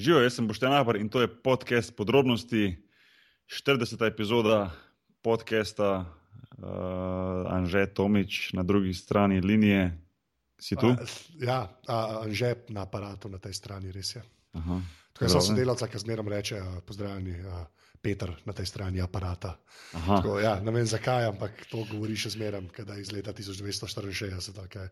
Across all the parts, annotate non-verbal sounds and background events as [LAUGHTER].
Živijo, jaz sem Boštjan Apar in to je podcast podrobnosti, 40. epizoda podcasta uh, Anže Tomič na drugi strani linije. Si tu? A, ja, Anže na aparatu na tej strani, res je. Aha. Tako sem sodelavca, ki zmeraj reče: Pozdravljeni, uh, Peter na tej strani aparata. Aha. Tako, ja, ne vem zakaj, ampak to govori še zmeraj, da je iz leta 1964. Okay.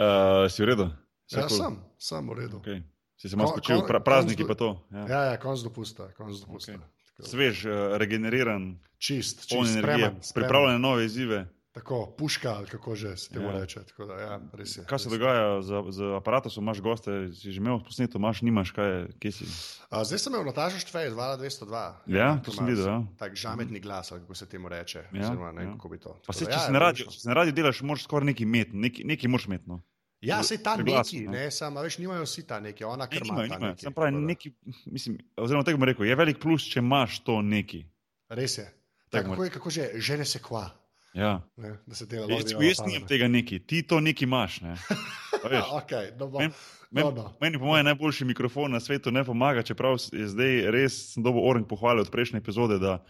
uh, si v redu? Ja, cool? sem, sem v redu. Okay. Si se malo spočil, pra, prazniki konc- pa to. Ja. Ja, ja, konc dopusta, konc dopusta. Okej. Tako, Svež, uh, regeneriran, Čist, čist, energije, spreman, spreman. pripravljen na nove izzive. Tako, puška ali kako že se temu Ja. reče. Da, ja, res je, Kaj se res je. dogaja z, z aparatom, imaš goste, si že imel posneto, imaš, nimaš, kaj je, kje si. A, zdaj sem imel Nataša Štvej, 2202. Ja, to sem videl. Ja. Tak žametni glas, kako se temu reče. Ja, Oziroma, ne, ja. kako bi to. Pa se, če ja, radiju, odlično. če si na radiju delaš, moraš skoraj neki met, neki, neki moraš met. No. Ja, se ta Preglasno, neki, ne. ne, samo, a veš, nimajo vsi ta neki, ona Ne, ker ima nimajo. neki. Pravi, tako da. neki, mislim, oziroma tega bom rekel, je velik plus, če imaš to neki. Res je. Tako Tak, kako, je, kako že, žene se kva. Ja. Ne, da se dela Jaz, jaz nimam tega neki, ti to neki imaš. Ne. [LAUGHS] Okay, no, bo, Meni, no, meni, no. meni, po mojem, najboljši mikrofon na svetu ne pomaga, čeprav je zdaj res dobil orang pohvale od prejšnje epizode, da,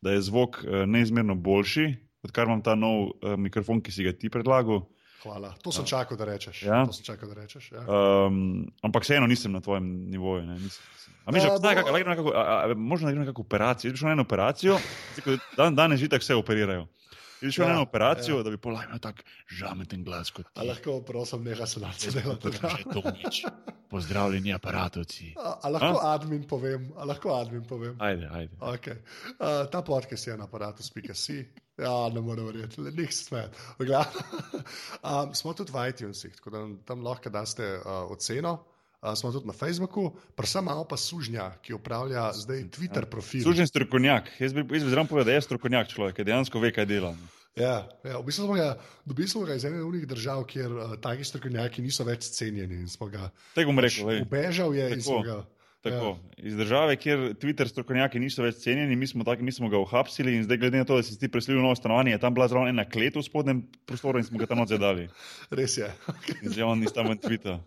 da je zvok eh, neizmerno boljši, odkar imam ta nov uh, mikrofon, ki si ga ti predlagal. Hvala. To sem čakal, da rečeš. Ja. To sem čakal, da rečeš. Ja. Um, ampak vseeno nisem na tvojem nivoju. Ne, nisem, nisem. A mi že Ja, obstaja, bo- kako, lahko nekako, a, a, možno naredimo nekakšno operacijo. Jaz bi šel na eno operacijo, dan, danes že tako vse operirajo. Jaz šel Ja, na eno operacijo, ja. da bi polajal tak žameten glas kot A ti. lahko, prosim, neha se nam se delati. Kot Anže Tomič. Pozdravljeni aparatovci. A, a lahko admin povem, a lahko admin povem. Ajde, ajde. Okay. Uh, ta podcast je na aparatu, spika si. Ja, ne morem verjeti, le njih smet. [LAUGHS] um, smo tudi v iTunesih, tako da tam lahko daste uh, oceno. Uh, smo tudi na Facebooku, predvsem imamo pa sužnja, ki upravlja zdaj Twitter profil. Služen strokovnjak. Jaz bi, jaz bi zraven povedal, da je strokovnjak človek, ki dejansko ve, kaj dela. Ja, ja, v bistvu smo ga, dobili smo ga iz ene unih držav, kjer uh, taki strokovnjaki niso več cenjeni. in Tega bom rekel. Ubežal je in Tako, smo ga. Tako, iz države, kjer Twitter strokovnjaki niso več cenjeni, mi smo, taki, mi smo ga uhapsili in zdaj, glede na to, da si ti preselil v novo stanovanje, je tam bila zraven ena klet v spodnjem prostoru in smo ga tam odzadali. [LAUGHS] Res je. In zdaj on ni tam Twitteru.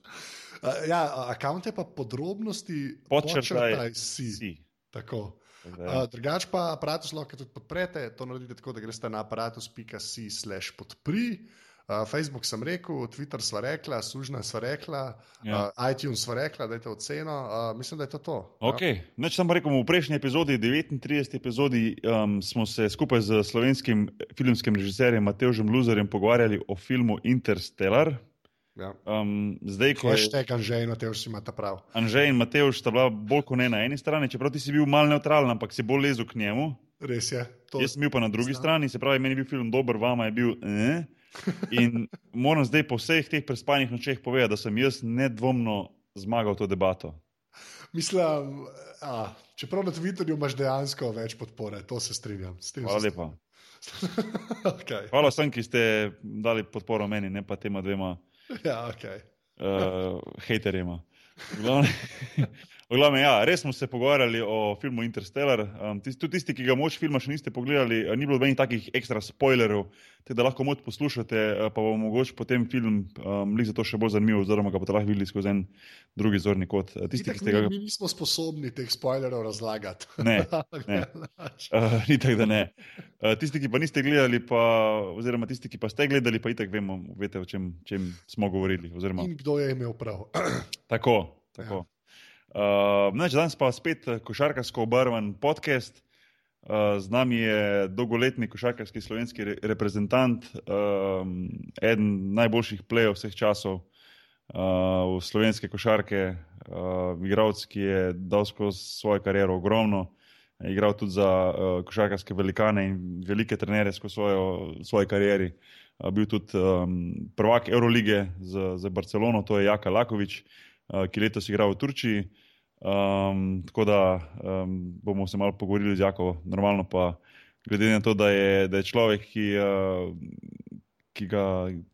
Uh, ja, akaunt je pa podrobnosti Podčrtaj si. si. Tako. Ja. Uh, drugač pa aparatus lahko tudi podprete, to naredite tako, da greste na aparatus.si slash podpri. Uh, Facebook sem rekel, Twitter sva rekla, služna sva rekla, Ja. ja. uh, iTunes sva rekla, da je to oceno. Uh, mislim, da je to to. Okay. Neč samo rekel, v prejšnji epizodi, 39. epizodi, um, smo se skupaj z slovenskim filmskim režiserjem Mateožem Luzerjem pogovarjali o filmu Interstellar. Ja. Um, zdaj, ko je Hashtag Anžej, te už imate prav. Anžej in Mateoš sta bila bolj kot ne na eni strani, čeprav ti si bil mal neutralen, ampak si bolj lezel k njemu. Res je. To, Jaz sem bil pa na drugi znam. strani, se pravi, meni je bil film dober, vama je bil. Eh? In moram zdaj po vseh teh prespanih nočeh povedati, da sem jaz nedvomno zmagal to debato. Mislim, a, čeprav na Twitterju imaš dejansko več podpore, to se strinjam. s tem Hvala se lepa. [LAUGHS] okay. Hvala vsem, ki ste dali podporo meni, ne pa tema dvema Ja, okay. uh, haterjema. V glavnem, ja, res smo se pogovarjali o filmu Interstellar. Um, tisti, tudi tisti, ki ga moč filma še niste pogledali, eh, ni bilo nobenih takih ekstra spoilerjev, tako da lahko moč poslušate, eh, pa bo mogoče potem film um, za to še bolj zanimiv, oziroma ga boste lahko videli skozi en drugi zorni kot. Eh, Tisti, Itak, ki ste ga. mi, mi nismo sposobni teh spoilerov razlagati. Ne, ne. Uh, [LAUGHS] ni tako, da ne. Uh, tisti, ki pa niste gledali, pa, oziroma tisti, ki pa ste gledali, pa itek vemo, veste, o čem, čem smo govorili. Oziroma, In kdo je imel prav? [CLEARS THROAT] Tako. tako. Ja. Uh, neč, danes pa spet košarkarsko obarvan podcast. Uh, z nami je dolgoletni košarkarski slovenski re reprezentant, um, eden najboljših plejev vseh časov uh, slovenske košarke, uh, igralec, ki je dal skozi svojo kariero ogromno, igral tudi za uh, košarkarske velikane in velike trenere skozi svojo, svojo karieri. Uh, bil tudi um, prvak Eurolige za, za Barcelono, to je Jaka Lakovič, uh, ki letos igra v Turčiji. Um, tako da um, bomo se malo pogovorili z Jakovo, normalno pa glede na to, da je, da je človek, ki, uh, ki ga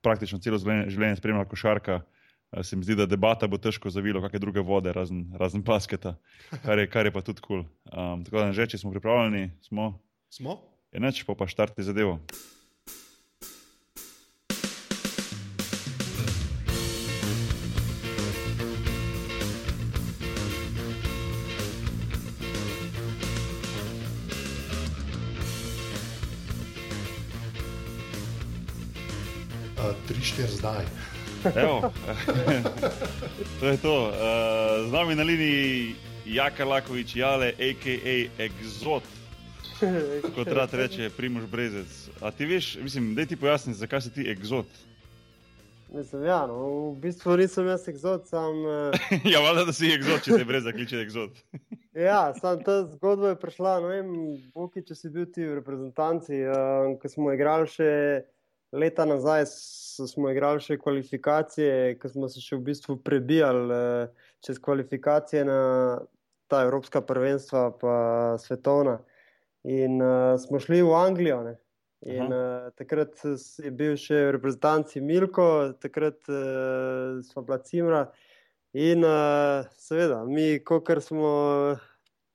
praktično celo življenje, življenje spremlja košarka, uh, se mi zdi, da debata bo težko zavilo kakšne druge vode, razen, razen basketa, kar je, kar je pa tudi kul. Cool. Um, tako da, že če smo pripravljeni, smo. Smo? Je neč, pa pa štarti zadevo. 3-4 zdaj. Evo, to je to. Uh, z nami na liniji Jaka Lakovič, Jale, a.k.a. Exot, kot rad reče Primož Brezec. A ti veš, mislim, da ti pojasni, zakaj si ti Exot? Mislim, ja, no, v bistvu nisem jaz Exot, sam. Uh... [LAUGHS] ja, valjda, da si Exot, če te brez zakliče Exot. [LAUGHS] ja, sam ta zgodba je prišla, ne vem, Boki, če si bil ti v reprezentanci, uh, ko smo igrali še leta nazaj smo igrali še kvalifikacije, ko smo se še v bistvu prebijali eh, čez kvalifikacije na ta evropska prvenstva, pa svetovna. In uh, smo šli v Anglijo. Ne? In uh, takrat je bil še v reprezentanci Milko, takrat uh, smo bila Cimra. In uh, seveda, mi, kot smo.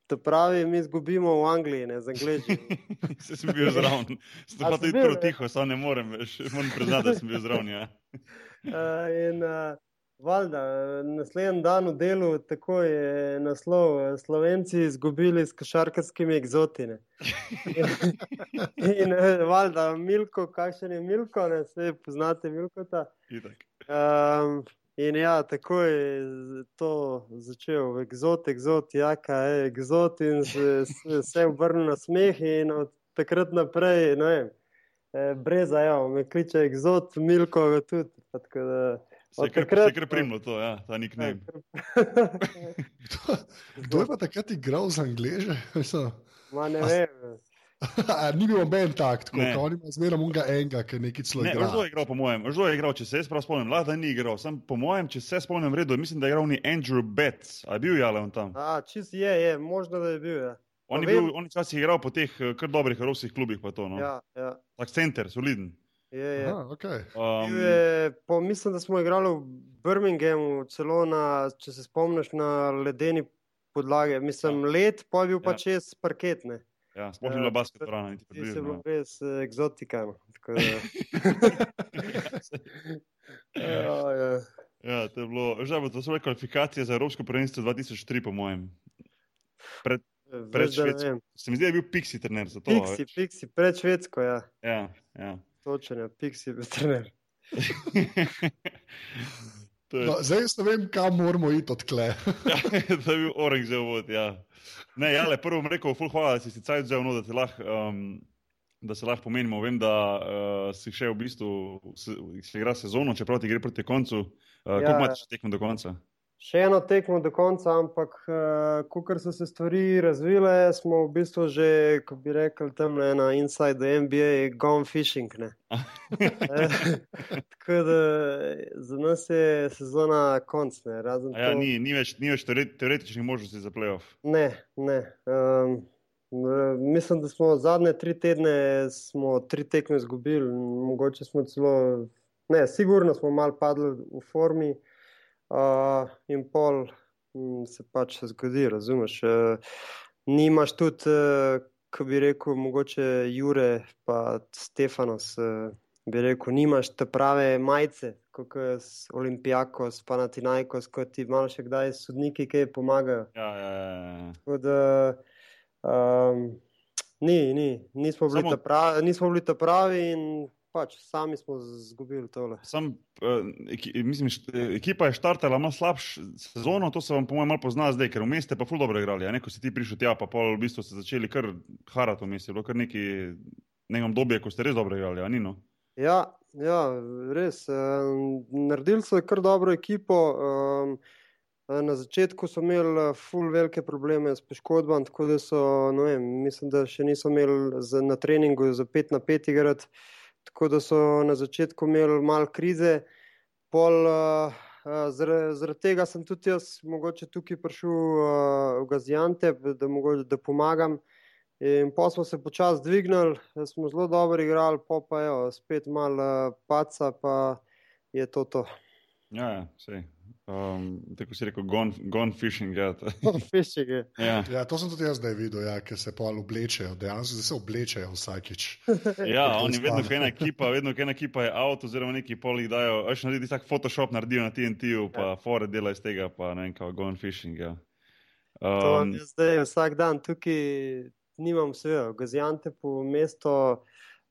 To pravi, mi izgubimo v Angliji, ne z Angliji. [LAUGHS] Se sem bil zraven, sem pa tudi prav tiho, samo ne morem, veš, moram priznati, da sem bil zraven. Ja. Uh, [LAUGHS] in uh, valjda, naslednji dan v delu, tako je naslov, Slovenci izgubili s košarkarskimi egzotine. in [LAUGHS] uh, valjda, Milko, kakšen je Milko, ne vse poznate Milko. Um, In ja, tako je to začel, eksot, eksot, jaka je eksot, in se, se, se obrnil na smeh. In od takrat naprej, ne vem, eh, breza, ja, me kliče eksot, milko, tudi. Da, se je kar, kar primlo to, ja, ta nik ne. [LAUGHS] kdo, kdo je pa takrat igral z angleže? [LAUGHS] Ma ne vem. [LAUGHS] ni bil noben tak, tako da oni imajo zmeraj unga enega, ki nekaj celo igra. Zelo je igral, po mojem, zelo je igral, če se jaz prav spomnim, lahko ni igral. Sem, po mojem, če se spomnim redo, mislim, da je igral ni Andrew Betts, a je bil jale on tam. A, čist je, je, možno da je bil, ja. On je bil, on je včasih igral po teh eh, kar dobrih evropskih klubih, pa to, no. Ja, ja. Tak center, soliden. Je, je. Aha, okay. um, je, po, mislim, da smo igrali v Birminghamu, celo na, če se spomniš, na ledeni podlage. Mislim, ja. let, pa je bil ja. pa čez parketne. Ja, Sploh ni bilo basket, rano, niti približno. Se je bilo res uh, eksotika. No. ja, [LAUGHS] ja. ja, to je bilo, že bo to svoje kvalifikacije za Evropsko prvenstvo 2003, po mojem. Pred, pred Švedsko. Se mi zdi, da je bil Pixi trener za to. Pixi, Pixi, pred Švedsko, ja. Ja, ja. Točen je, Pixi je bil trener. [LAUGHS] No, zdaj ne vem, kam moramo iti od tle. [LAUGHS] ja, to je bil Orange za vod. Ja. Ne, ja, le, prvo bom rekel, ful, hvala, da si si cajt vzel, no, da, lah, um, da se lahko pomenimo. Vem, da uh, si še v bistvu se, se igra sezono, čeprav ti gre proti koncu. Uh, ja, Kako imaš tekmo do konca? Še eno tekmo do konca, ampak uh, eh, ko so se stvari razvile, smo v bistvu že, kot bi rekel, tam na inside the NBA, gone fishing. [LAUGHS] Eh, tako da za nas je sezona konc. Ja, to... ni, ni več, ni več teoretičnih možnosti za playoff. Ne, ne. Um, Mislim, da smo zadnje tri tedne, smo tri tekme izgubili, mogoče smo celo, ne, sigurno smo malo padli v formi. Uh, uh, in pol um, se pač zgodi, razumeš. Uh, nimaš tudi, uh, ko bi rekel, mogoče Jure, pa Stefanos, uh, bi rekel, nimaš te prave majice, kot je Olimpijakos, pa na Tinajkos, kot ti malo še kdaj sodniki, ki pomagajo. Ja, ja, ja. ja. Da, um, ni, ni, nismo bili, Samo... pravi, nismo bili pravi in pač sami smo izgubili tole. Sam, eki, mislim, ekipa je štartala malo slabšo sezono, to se vam, po mojem, malo pozna zdaj, ker v mestu pa ful dobro igrali. Neko si ti prišel tja, pa pol v bistvu ste začeli kar harati v mestu, bilo kar neki nekam dobje, ko ste res dobro igrali, a ni no? Ja, ja res. Um, naredili so kar dobro ekipo. Um, Na začetku so imeli ful velike probleme s poškodbami, tako da so, vem, mislim, da še niso imeli za, na treningu za 5 na 5 igrati tako da so na začetku imeli malo krize. Pol, uh, zaradi, zaradi tega sem tudi jaz mogoče tukaj prišel uh, v Gazijante, da, da pomagam. In pa smo se počasi dvignili, smo zelo dobro igrali, pa pa je spet malo uh, paca, pa je to to. Ja, ja Um, tako si rekel, gone, gone fishing. Ja, [LAUGHS] gone fishing je. Ja. Ja, to sem tudi jaz zdaj videl, ja, ker se pa oblečejo, dejansko se oblečejo vsakič. [LAUGHS] Ja, oni vedno, ko je ena ekipa, vedno, ko je ena ekipa, je avto, oziroma neki poli dajo, veš, naredi tak Photoshop, naredijo na TNT-u, pa ja. fore dela iz tega, pa ne vem, kao gone fishing. Ja. Um, zdaj vsak dan tukaj nimam vse, gazijante po mestu.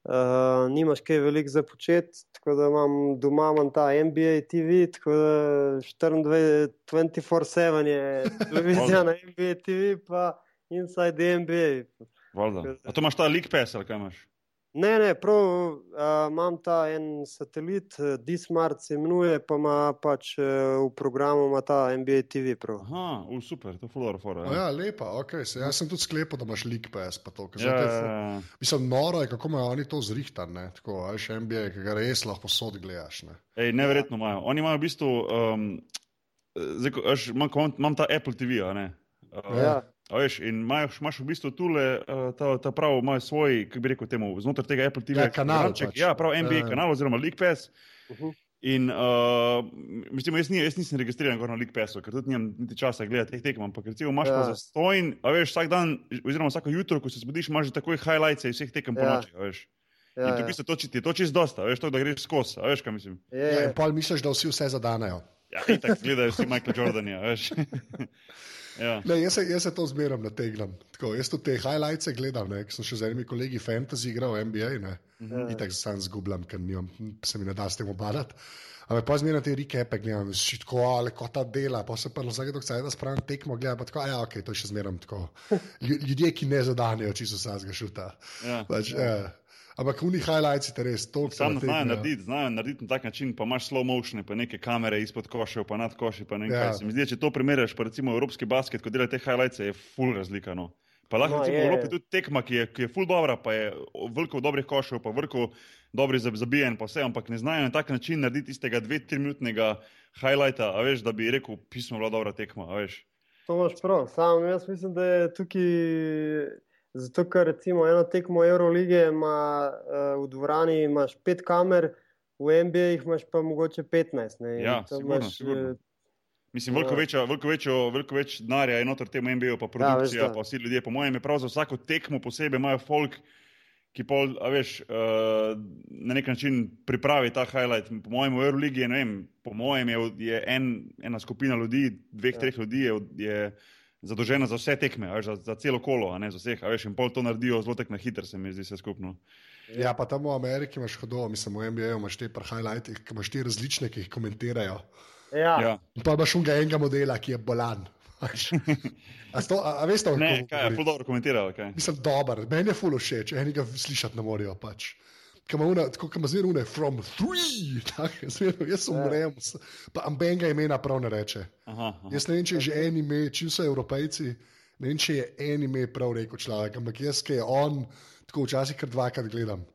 Uh, nimaš kaj veliko za početi, tako da imam doma imam ta NBA TV, tako da 24-7 je [LAUGHS] televizija na NBA TV, pa Inside NBA. Valda. A to imaš ta lik pes ali kaj imaš? Ne, ne, prav uh, imam ta en satelit, uh, Dismart se imenuje, pa ima pač uh, v programu ta NBA TV. Prav. Aha, u, super, to je fulor fora. Ja, lepa, okay. Se, jaz sem tudi sklepal, da imaš lik PS. To, Ja, ja, ja. Mislim, noro je, kako imajo oni to zrihtane. Tako, veš, NBA, ki ga res lahko sod gledaš. Ne. Ej, neverjetno imajo. Oni imajo v bistvu, um, zdaj, ko imam, imam ta Apple TV, a ne? Uh, Ja. A veš, in imaš, imaš v bistvu tule, uh, ta, ta prav, imajo svoj, kako bi rekel, temu, znotraj tega Apple TV. Ja, kanal programček. pač. Ja, prav NBA Ja. kanal oziroma League Pass. Uh -huh. In uh, mislim, jaz, ni, jaz nisem registriran na League Passu, ker tudi nimam niti časa gledati teh tekem, ampak recimo imaš ja. Ja. pa za stojn, a veš, vsak dan, oziroma vsako jutro, ko se zbudiš, imaš že takoj highlights vseh tekem po Ja. noči, a veš. Ja, In ti v ja. bistvu to, či- ti je to čist dosta, veš, to, da greš skozi, a veš, kaj mislim. Je, Ja, je. in pol misliš, da vsi vse zadanejo. Ja, itak gledajo vsi Michael Jordanja, veš. [LAUGHS] ja. Ne, jaz, se, jaz se to zmeram nategnem. Tako, jaz tudi te highlights gledam, ne, ker sem še z enimi kolegi fantasy igral v NBA. Ne. Ja. In tako sam zgubljam, ker nimam, se mi ne da s tem obadati. Ampak pa zmeraj te rekepe gledam, si tako, ali kot ta dela, pa se pa vsake dok se da spravim tekmo, gledam pa tako, a ja, ok, to je še zmeraj tako. Lju- Ljudje, ki ne zadanejo, čisto vsakega šuta. Ja. Pač, ja. Ampak oni highlights je res to, Sam znajo narediti, znajo narediti na tak način, pa imaš slow motion, pa neke kamere izpod košev, pa nad koši, pa ne vem Ja. kaj. Se mi zdi, če to primerjaš, pa recimo evropski basket, ko delajo te highlights, je full razlika. No. Pa lahko No, recimo je. v Evropi tudi tekma, ki je, ki je full dobra, pa je veliko dobrih košev, pa veliko dobrih zab- zabijen, pa vse, ampak ne znajo na tak način narediti tistega dve, tri minutnega highlighta, a veš, da bi rekel, pismo bila dobra tekma, a veš. To imaš prav. Sam jaz mislim, da je tukaj. Zato, ker recimo eno tekmo Eurolige ima uh, v dvorani imaš pet kamer, v NBA jih imaš pa mogoče 15. Ne, Ja, sigurno, imaš, sigurno. eh, Mislim, veliko, Ja. večja, veliko, večjo, veliko več denarja je noter temu MBO, pa produkcija, veš, ja, da. pa vsi ljudje. Po mojem je prav za vsako tekmo posebej imajo folk, ki pol, a veš, uh, na nek način pripravi ta highlight. Po mojem v Euroligi je, ne vem, po mojem je, je en, ena skupina ljudi, dveh, Ja. ja. treh ljudi je, je zadolžena za vse tekme, a veš, za, za celo kolo, a ne za vseh, a veš, in pol to naredijo zelo tek na hiter, se mi zdi vse skupno. Ja, pa tam v Ameriki imaš hodo, mislim, v NBA imaš te ki imaš te različne, ki jih komentirajo. Ja, Ja. In pa imaš unga enega modela, ki je bolan. [LAUGHS] A, sto, a, a veste, o Ne, kom kaj je, ful dobro komentirali, kaj. Mislim, dober, meni je fulo všeč, eni ga slišati ne morejo. Pač. Ko ima una- Tako kot ima zmerno une from three, [LAUGHS] tako zmerno, jaz Ja. umrem, s- pa ambenga imena prav ne reče. Aha, aha. Jaz ne vem, če je že en ime, če so evropejci, ne vem, če je en ime prav rekel človek, ampak jaz, ki je on, tako včasih kar dvakrat gledam.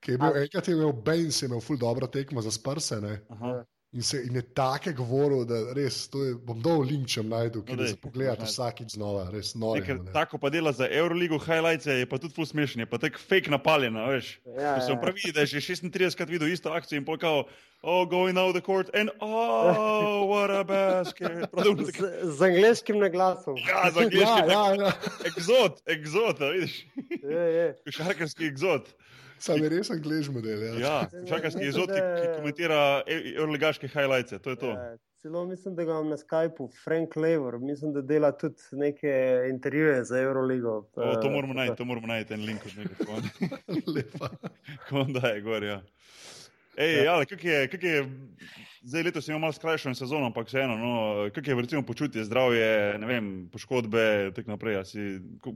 Ki je bil, A- enkrat je imel Baines, je imel ful dobro tekmo za sprse. Ne? aha. In, se, in je take govoril, da res, to je, bom dol link, če najdu, ki No, ga daj, za pogledati daj. vsakič znova, res noro. tako pa dela za Euroligo highlights, je pa tudi ful smešen, je pa tako fake napaljena, veš. Ja, ja. pravi, da je že 36 krat videl isto akcijo in pokal, oh, going out the court and oh, what a basket. [LAUGHS] Tako, Z, z angliškim naglasom. ja, za Ja, angliški ja, ja. [LAUGHS] Exot, exot, a vidiš, Je, je. košarkarski exot. Sam je res angliš model. Ja. Ja, Mislim, exot, ki, komentira euroligaške highlights, to je to. Ja, Celo mislim, da ga imam na Skypu, Frank Lever, mislim, da dela tudi neke intervjuje za Euroligo. O, to moramo najti, to moramo najti en link od nekaj, ko on- Lepa. ko on daje gor, ja. Ej, ja, kak je, kak je, zdaj letos imamo malo skrajšano sezono, ampak vseeno, no, kak je recimo počutje, zdravje, ne vem, poškodbe, tako naprej, si,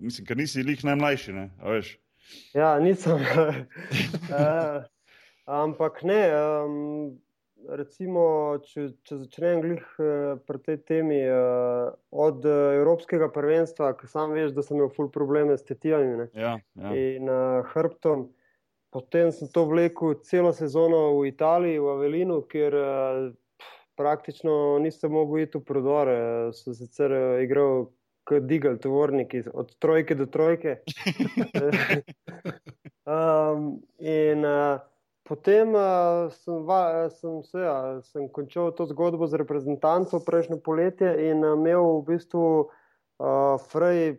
mislim, ker nisi lih najmlajši, ne, a veš. Ja, nisem. uh, [LAUGHS] ampak ne, um, recimo, če, če začnem glih uh, pri tej temi, uh, od uh, Evropskega prvenstva, ki sam veš, da sem imel ful probleme s tetivami Ja, ja. in uh, hrbtom. Potem sem to vlekel celo sezono v Italiji, v Avelinu, kjer uh, praktično nisem mogel iti v prodore. Sem sicer igral kot digal tovorniki, od trojke do trojke. [LAUGHS] um, in uh, potem uh, sem, va, sem, se, ja, sem končal to zgodbo z reprezentanco prejšnjo poletje in uh, imel v bistvu uh, Frej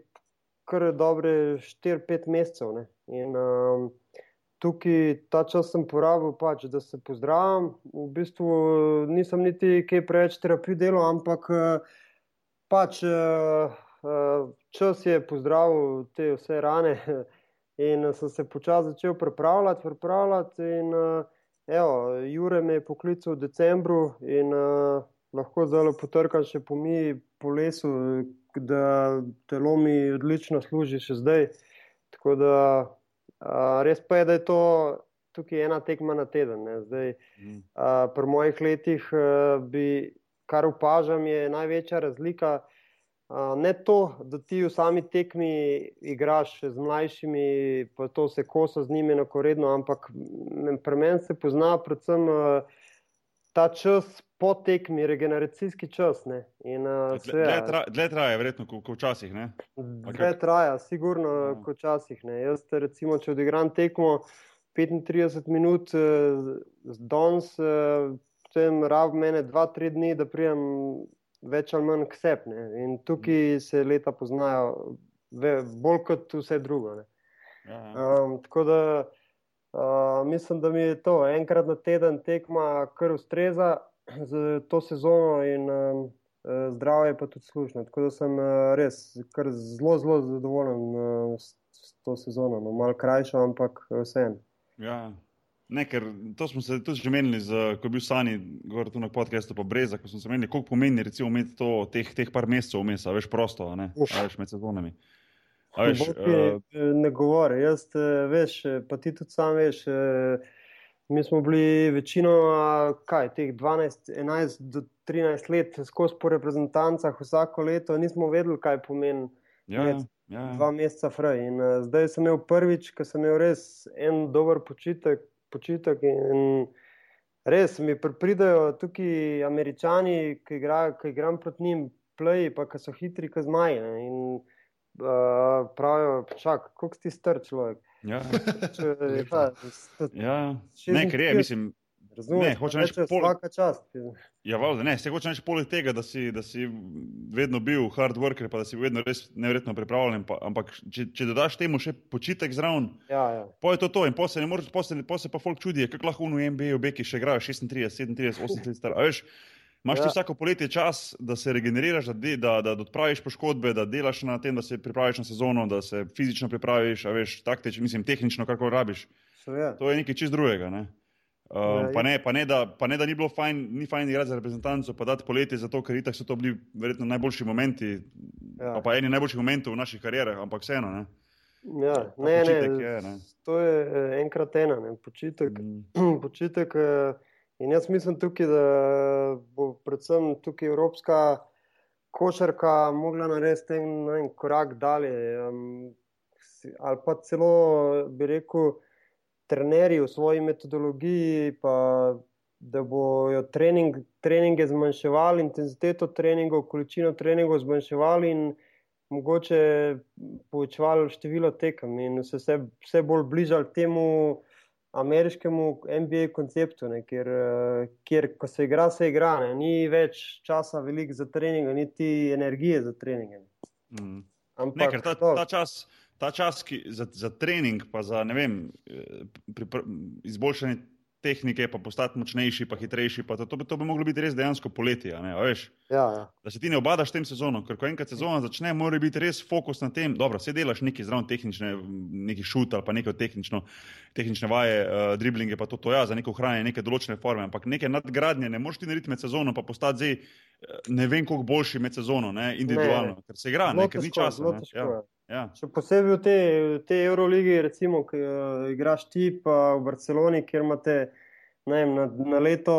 kar dobre 4-5 mesecev. Ne. In um, tukaj ta čas sem porabil, pač, da se pozdravim. V bistvu nisem niti kaj preveč terapij delal, ampak uh, pač uh, čas je pozdravil te vse rane. [LAUGHS] in sem se počasi začel pripravljati, pripravljati in evo, Jure me je poklical v decembru in lahko zelo potrkam še po mi po lesu, da telo mi odlično služi še zdaj. Tako da uh, res pa je, da je to tukaj ena tekma na teden. Zdaj, uh, pri mojih letih uh, bi, kar opažam, je največja razlika. Ne to, da ti v sami tekmi igraš z mlajšimi, pa to se kosa z njimi enakoredno, ampak pri meni se pozna predvsem ta čas po tekmi, regeneracijski čas. In, uh, dle, dle, tra, dle traja, verjetno, kot včasih. Dle traja, sigurno, no. kot včasih. Jaz, recimo, če odigram tekmo 35 minut z danes, uh, potem rab mene 2-3 dni, da prijem več ali manj ksep. In tukaj se leta poznajo ve, bolj kot vse drugo. Um, tako da uh, mislim, da mi je to enkrat na teden tekma, kar ustreza za to sezono in um, zdravje pa tudi služno. Tako da sem uh, res zelo, zelo zadovoljen uh, s, s to sezono. No, Mal krajša, ampak vseeno. Ja. Ne, ker to smo se tudi že menili, z, ko je bil Sani, govoril tu na podkastu, pa Breza, ko smo se menili, koliko pomeni recimo imeti to, teh, teh par mesecev vmes, a veš prosto, a ne, a veš med sezonami. A veš, uh, ne govori, jaz veš, pa ti tudi sam veš, mi smo bili večino, kaj, teh 12, 11 do 13 let skozi po reprezentancah vsako leto, nismo vedeli, kaj pomeni. Ja, ja, ja. Dva meseca fraj. In uh, zdaj sem imel prvič, ko sem imel res en dober počitek, počitek. In res mi pridajo tukaj američani, ki, igra, ki igram proti njim, play, pa ki so hitri, kot zmaji. In uh, pravijo, čak, koliko si star človek. Ja, Če, [LAUGHS] ja, ja. ne, ker je, mislim. Razumem, hočeš reči, pol... vsaka čast. Ja, valjda, ne, se hočeš reči poleg tega, da si, da si vedno bil hard worker, pa da si vedno res nevrjetno pripravljen, pa, ampak če, če dodaš temu še počitek zraven, ja, ja. pa je to to in posle ne moreš, posle, posle pa folk čudi, kako lahko v NBA v Beki še igrajo 36, 37, 38 star. A veš, imaš ja. ti vsako poletje čas, da se regeneriraš, da, de, da, da odpraviš poškodbe, da delaš na tem, da se pripraviš na sezono, da se fizično pripraviš, a veš, taktično, mislim, tehnično, kako rabiš. So, ja. To je nekaj čist drugega, ne? Uh, pa, ne, pa, ne, da, pa ne, da ni bilo fajn, ni fajn igrati za reprezentanco, pa dati poletje, zato ker so to bili verjetno najboljši momenti, ja. pa, pa eni najboljših momentov v naših karierah, ampak vseeno. Ne. Ja, ne, ne, je, ne. To je eh, enkrat ena, ne. počitek. Mm. [CLEARS THROAT] počitek eh, in jaz mislim tukaj, da bo predvsem tukaj evropska košarka mogla narediti en korak dalje. Um, ali pa celo bi rekel, trenerji v svoji metodologiji, pa da bojo trening, treninge zmanjševali, intenziteto treningov, količino treningov zmanjševali in mogoče povečevali število tekem in se vse, vse bolj bližali temu ameriškemu NBA konceptu, ne, kjer, kjer ko se igra, se igra, ne, ni več časa velik za trening, niti energije za trening. Mm. Ampak, ne, ta, ta čas ta čas ki, za, za trening, pa za vem, eh, pri, pri, izboljšanje tehnike, pa postati močnejši, pa hitrejši, pa to, to, bi, to bi moglo biti res dejansko poletje. Ne, ja, ja. Da se ti ne obadaš tem sezonom, ker ko enkrat sezona začne, mora biti res fokus na tem, da se delaš neki zraven tehnične, neki šut ali pa neke tehnično, tehnične vaje, uh, driblinge, pa to, to ja, za neko hranjenje, neke določene forme, ampak neke nadgradnje ne moreš ti narediti med sezonom, pa postati zdaj eh, ne vem, koliko boljši med sezono, ne, individualno, ne. ker se igra, ne, ker ni časa. Ja. Še posebej v tej te Euroligi, recimo, ki uh, igraš ti pa v Barceloni, kjer imate vem, na, na leto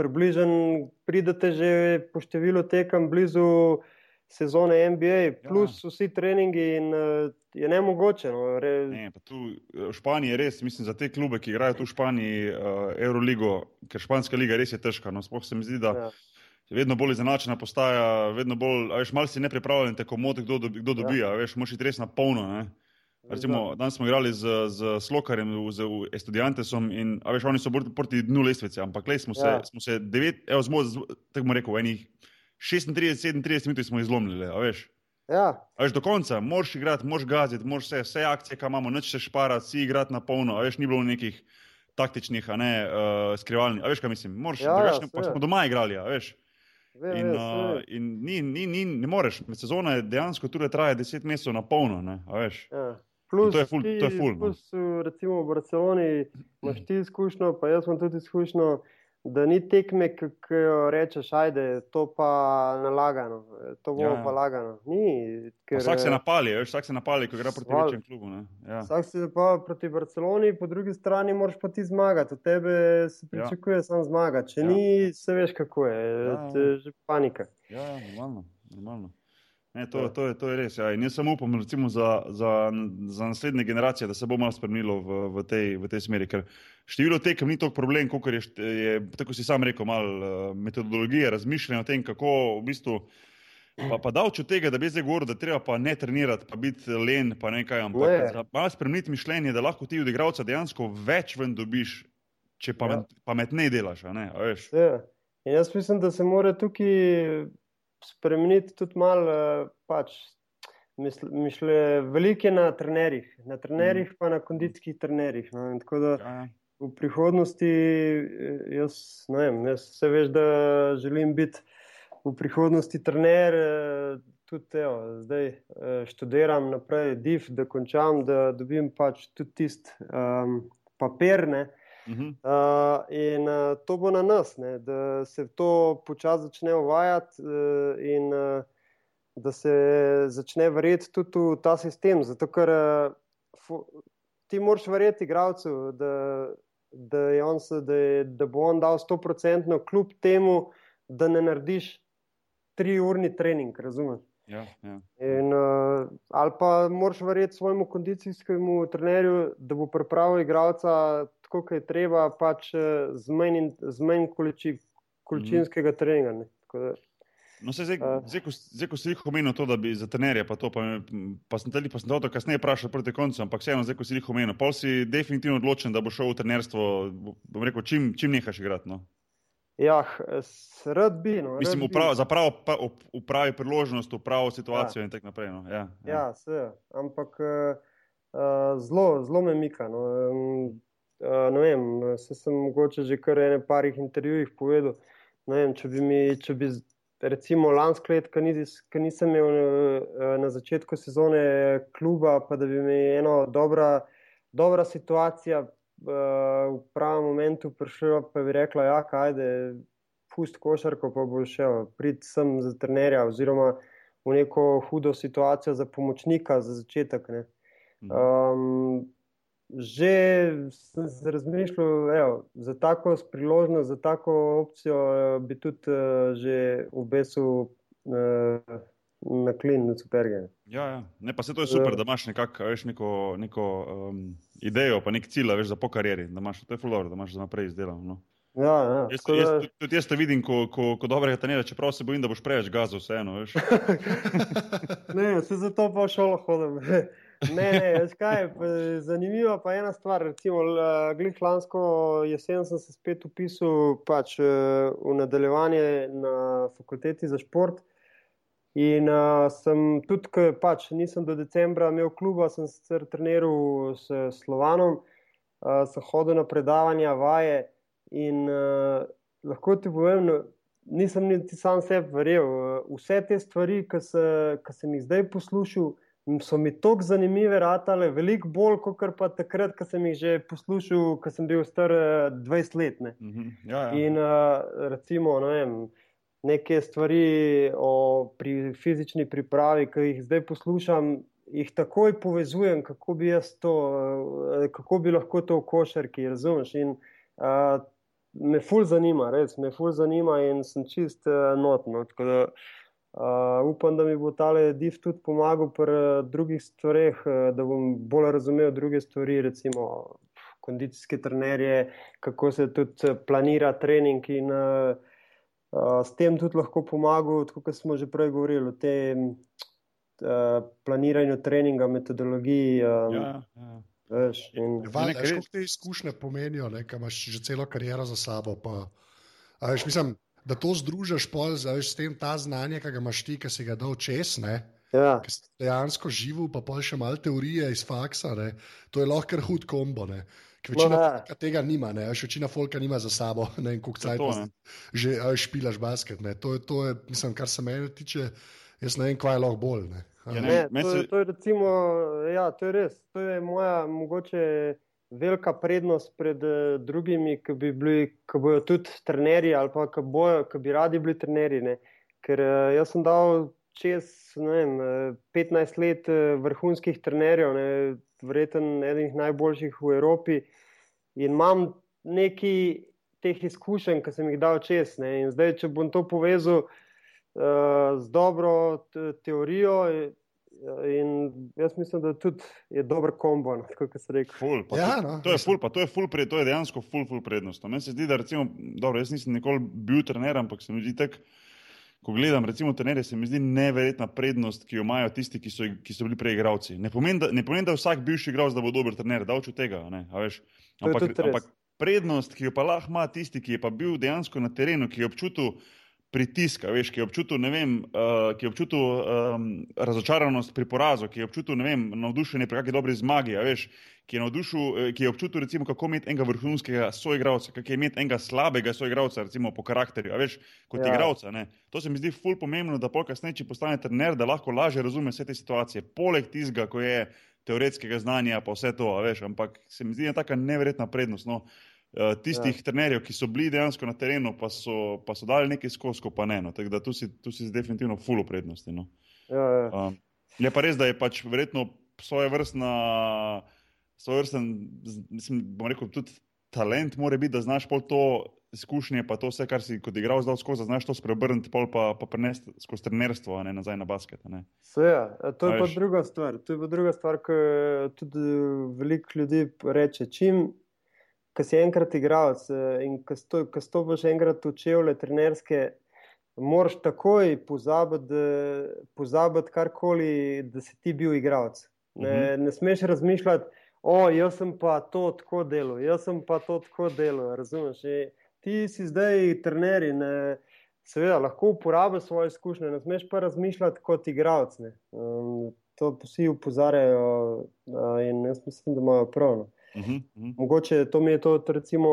približen, pridete že po številu tekem blizu sezone NBA, ja. plus ja. vsi treningi in uh, je ne mogoče. No, re... ne, tu, v Španiji je res, mislim, za te klube, ki igrajo tu v Španiji, uh, Euroligo, ker španska liga res je težka. No, Sploh se mi zdi, da. Ja vedno bolj izenačena postaja, vedno bolj, veš, malo si ne pripravljen, tako moti, kdo, dobi, kdo dobija, ja. veš, moš iti res na polno. Ne? Recimo, danes smo igrali z, z Slokarjem, z Estudiantesom in veš, oni so proti dnu lestvice, ampak le smo se, ja. smo se devet, evo, zmo, tako bomo rekel, enih 36-37 minut smo izlomili, veš. Ja. Veš, do konca, moš igrati, moš gaziti, moš vse, vse akcije, ki imamo, neč se šparati, si igrati na polno, veš, ni bilo nekih taktičnih, a ne uh, skrivalnih, veš, kaj mislim, moš, ja, drugačne, ja, pa smo doma igrali, veš. Ve, in, uh, in ni, ni, ni, ne moreš, sezona je dejansko tudi traja deset mesecev na polno. Ne, ja. Plus, to je ful, ti, to je ful. No. plus, recimo v Barceloni imaš ti izkušnjo, pa jaz imam tudi izkušnjo, da ni tekme, ki jo rečeš, ajde, to pa nalagano, to bo Ja, ja, ja. pa lagano. Ni, ker, Vsak se eh, napali, veš, vsak se napali, ko igra proti večjemu klubu. ne. Ja. Vsak si pa proti Barceloni, po drugi strani moraš pa ti zmagati. Od tebe se pričakuje ja. samo zmaga. Če Ja. ja. ni, se veš, kako je. Ja, Ja. ja. Je že panika. Ja, ja, normalno. normalno. Ne, to, Ja. to, je, to je res. Ja. In jaz samo upam recimo, za, za, za naslednje generacije, da se bo malo spremenilo v, v, tej, v tej smeri. Ker število tekem ni toliko problem, kot je, je, tako si sam rekel, malo eh, metodologije, razmišljanja o tem, kako v bistvu. Pa, pa davč od tega, da bi zdaj govoril, da treba pa ne trenirati, pa biti len, pa ne kaj, ampak malo spremeniti mišljenje, da lahko ti od igralca dejansko več ven dobiš, če pamet, ja. pametnej delaš. Ne? Ja. In jaz mislim, da se mora tukaj spremeniti tudi malo. eh, Pač, mišle, veliko je na trenerjih, na trenerjih, pa na kondicijskih trenerjih. No. Tako da Ja, ja. v prihodnosti, eh, jaz ne vem, jaz se veš, da želim biti v prihodnosti trener. eh, Tudi evo, zdaj študiram naprej, div, da končam, da dobim pač tudi tisti um, papir. Ne, Mhm. Uh, in uh, to bo na nas, ne, da se to počasi začne uvajati uh, in uh, da se začne verjeti tudi v ta sistem. Zato, ker uh, ti moraš verjeti igralcu, da, da, je on se, da, je, da bo on dal 100% kljub temu, da ne narediš triurni trening, razumeš? Ja, ja. In, uh, ali pa moraš verjeti svojemu kondicijskemu trenerju, da bo pripravil igralca tako, kot je treba, pač eh, z manj, z manj količi, količinskega treninga. ne. Tako da, No, saj zdaj, Eh. zdaj, ko, zdaj, ko si jih omenil to, da bi za trenerje, pa to, pa, pa sem pa te to kasneje vprašal proti koncu, ampak vseeno, zdaj, ko si jih omenil, pol si definitivno odločen, da bo šel v trenerstvo, bom rekel, čim, čim nehaš igrati. No. ja, rad bi. No, rad Mislim, bi. uprav, za pravo, pa- up- upravi priložnost, upravo situacijo ja. in tako naprej. No. Ja, ja. Ja, se, ampak uh, uh, zelo, zelo me mika. No. Um, uh, ne vem, se sem mogoče že kar ene parih intervjujih povedal. Vem, če bi mi, če bi recimo lansko leto, ko nis- nisem imel eh, na začetku sezone kluba, pa da bi mi ena dobra, dobra situacija eh, v pravem momentu prišla, pa bi rekla, ja, ajde, pust košarko, pa bo šel, prid sem za trenerja oziroma v neko hudo situacijo za pomočnika za začetek. Ne. Um, že sem se razmišljal, evo, za tako priložnost, za tako opcijo eh, bi tudi uh, že obesil uh, na klin, na superge. Ja, ja. Ne, pa se to je super, da imaš nekak, veš, neko, neko um, idejo, pa nek cilj, veš, za po karieri. Da imaš, to je fulor, da imaš za naprej izdelano. No. Ja, ja, Jaz, jaz, tudi- jaz te vidim, ko, ko, ko dobrega trenera, čeprav se bojim, da boš preveč gazov, vseeno. [LAUGHS] Ne, se zato pa v šolo hodim. [LAUGHS] Ne, ne, kaj, zanimiva pa ena stvar. Recimo, glih lansko jesen sem se spet upisal pač, eh, v nadaljevanje na fakulteti za šport. In uh, sem tudi, ko pač nisem do decembra imel kluba, sem sicer treniral s Slovanom, uh, sem hodil na predavanja, vaje in uh, lahko ti povem, no, nisem niti sam sebi verjel. Uh, vse te stvari, ki se, sem jih zdaj poslušal, m, so mi tako zanimive, ratale, veliko bolj kot pa takrat, ko sem jih že poslušal, ko sem bil star eh, 20 let. Ne. Mhm. Ja, ja. In uh, recimo, ne vem, neke stvari o pri fizični pripravi, ki jih zdaj poslušam, jih takoj povezujem, kako bi to, uh, kako bi lahko to v košarki, razumeš? In uh, me ful zanima, res me ful zanima in sem čist uh, notno. Tako da uh, upam, da mi bo tale div tudi pomagal pri uh, drugih stvareh, uh, da bom bolj razumel druge stvari, recimo kondicijske trenerje, kako se tudi eh, planira trening in uh, uh, s tem tudi lahko pomagal, tako kot smo že prej govorili, o tem uh, planiranju treninga, metodologiji. Um, ja, ja. veš, in, Val, nekaj veš, res- koliko te izkušnje pomenijo, ne, ko imaš že celo kariero za sabo. Pa, a veš, mislim, da to združiš pol, a veš, s tem ta znanje, ki ga imaš ti, ki si ga dal čez, ne, ja, ki si dejansko živel, pa pol še malo teorije iz faksa, ne, to je lahko kar hud kombo. Ne. Ker Večina No, ja. folka tega nima, ne, a veš, večina folka nima za sabo, [LAUGHS] ne vem, koliko To, cajt že špilaš basket. Ne. To, je, to je, mislim, kar se mene tiče, jaz ne vem, kaj je lahko bolj. Ne. Ja, ne, Ne, to, je- to, je recimo, ja, to je res. To je moja mogoče velika prednost pred eh, drugimi, ki bi bili, ki bojo tudi trenerji ali pa ki, bojo, ki bi radi bili trenerji. Ne. Ker eh, jaz sem dal čez vem, eh, 15 let eh, vrhunskih trenerjev, ne, verjeten eden najboljših v Evropi in imam nekaj teh izkušenj, ki sem jih dal čez. Ne. In zdaj, če bom to povezal uh, z dobro te- teorijo. Eh, In jaz mislim, da tudi je dober kombo, no, tako kot se reče. Ful, Ja, to, no, to je ful, pa to je ful, pred, to je dejansko ful, ful prednost. Meni se zdi, da recimo, dobro, jaz nisem nikoli bil trener, ampak se mi zdi tak, ko gledam recimo trenerje, se mi zdi neverjetna prednost, ki jo imajo tisti, ki so, ki so bili prej igravci. Ne pomeni, da, ne pomeni, da vsak bivši igralec da bo dober trener, da od tega, ne, Ampak, ampak prednost, ki jo pa lahko ima tisti, ki je pa bil dejansko na terenu, ki je občutil pritisk, a veš, ki je občutil, vem, uh, ki je občutil um, razočaranost pri porazu, ki je občutil, vem, navdušenje pri kakšni dobri zmagi, veš, ki je, navdušil, eh, ki je občutil, recimo, kako imeti enega vrhunskega soigralca, kako imeti enega slabega soigralca, recimo po karakterju, veš, kot Ja. igralca. Ne. To se mi zdi ful pomembno, da pol kasneje, če postane trener, da lahko lažje razume vse te situacije, poleg tistega, ko je teoretskega znanja, pa vse to, veš, ampak se mi zdi ena taka neverjetna prednost. No. Eh, Tistih ja. trenerjev, ki so bili dejansko na terenu, pa so, pa so dali nekaj skozi, ko pa ne. No. Tako da tu si, tu si definitivno full prednosti. No. Ja, ja. Um, je pa res, da je pač verjetno svoje vrstna, svoje vrsten, mislim, bom rekel, tudi talent mora biti, da znaš pol to izkušnje, pa to vse, kar si kot igral zdal skozi, znaš to spreobrniti, pol pa, pa prenesti skozi trenerstvo, a ne nazaj na basket. a Ne. Seveda, a to je A pa veš. druga stvar. To je pa druga stvar, ki tudi veliko ljudi reče. Čim, ko si enkrat igralec eh, in ko sto- ko stopiš enkrat v čevlje trenerske, moraš takoj pozabiti, da- pozabiti karkoli, da si ti bil igralec. Ne, ne smeš razmišljati, o, jaz sem pa to tako delal, jaz sem pa to tako delal. Razumeš? E, Ti si zdaj trener in eh, seveda lahko uporabiš svoje izkušnje, ne smeš pa razmišljati kot igralec. Um, to vsi upozarjajo uh, in jaz mislim, da imajo prav. No. Uh uh -huh. Mogoče to mi je to recimo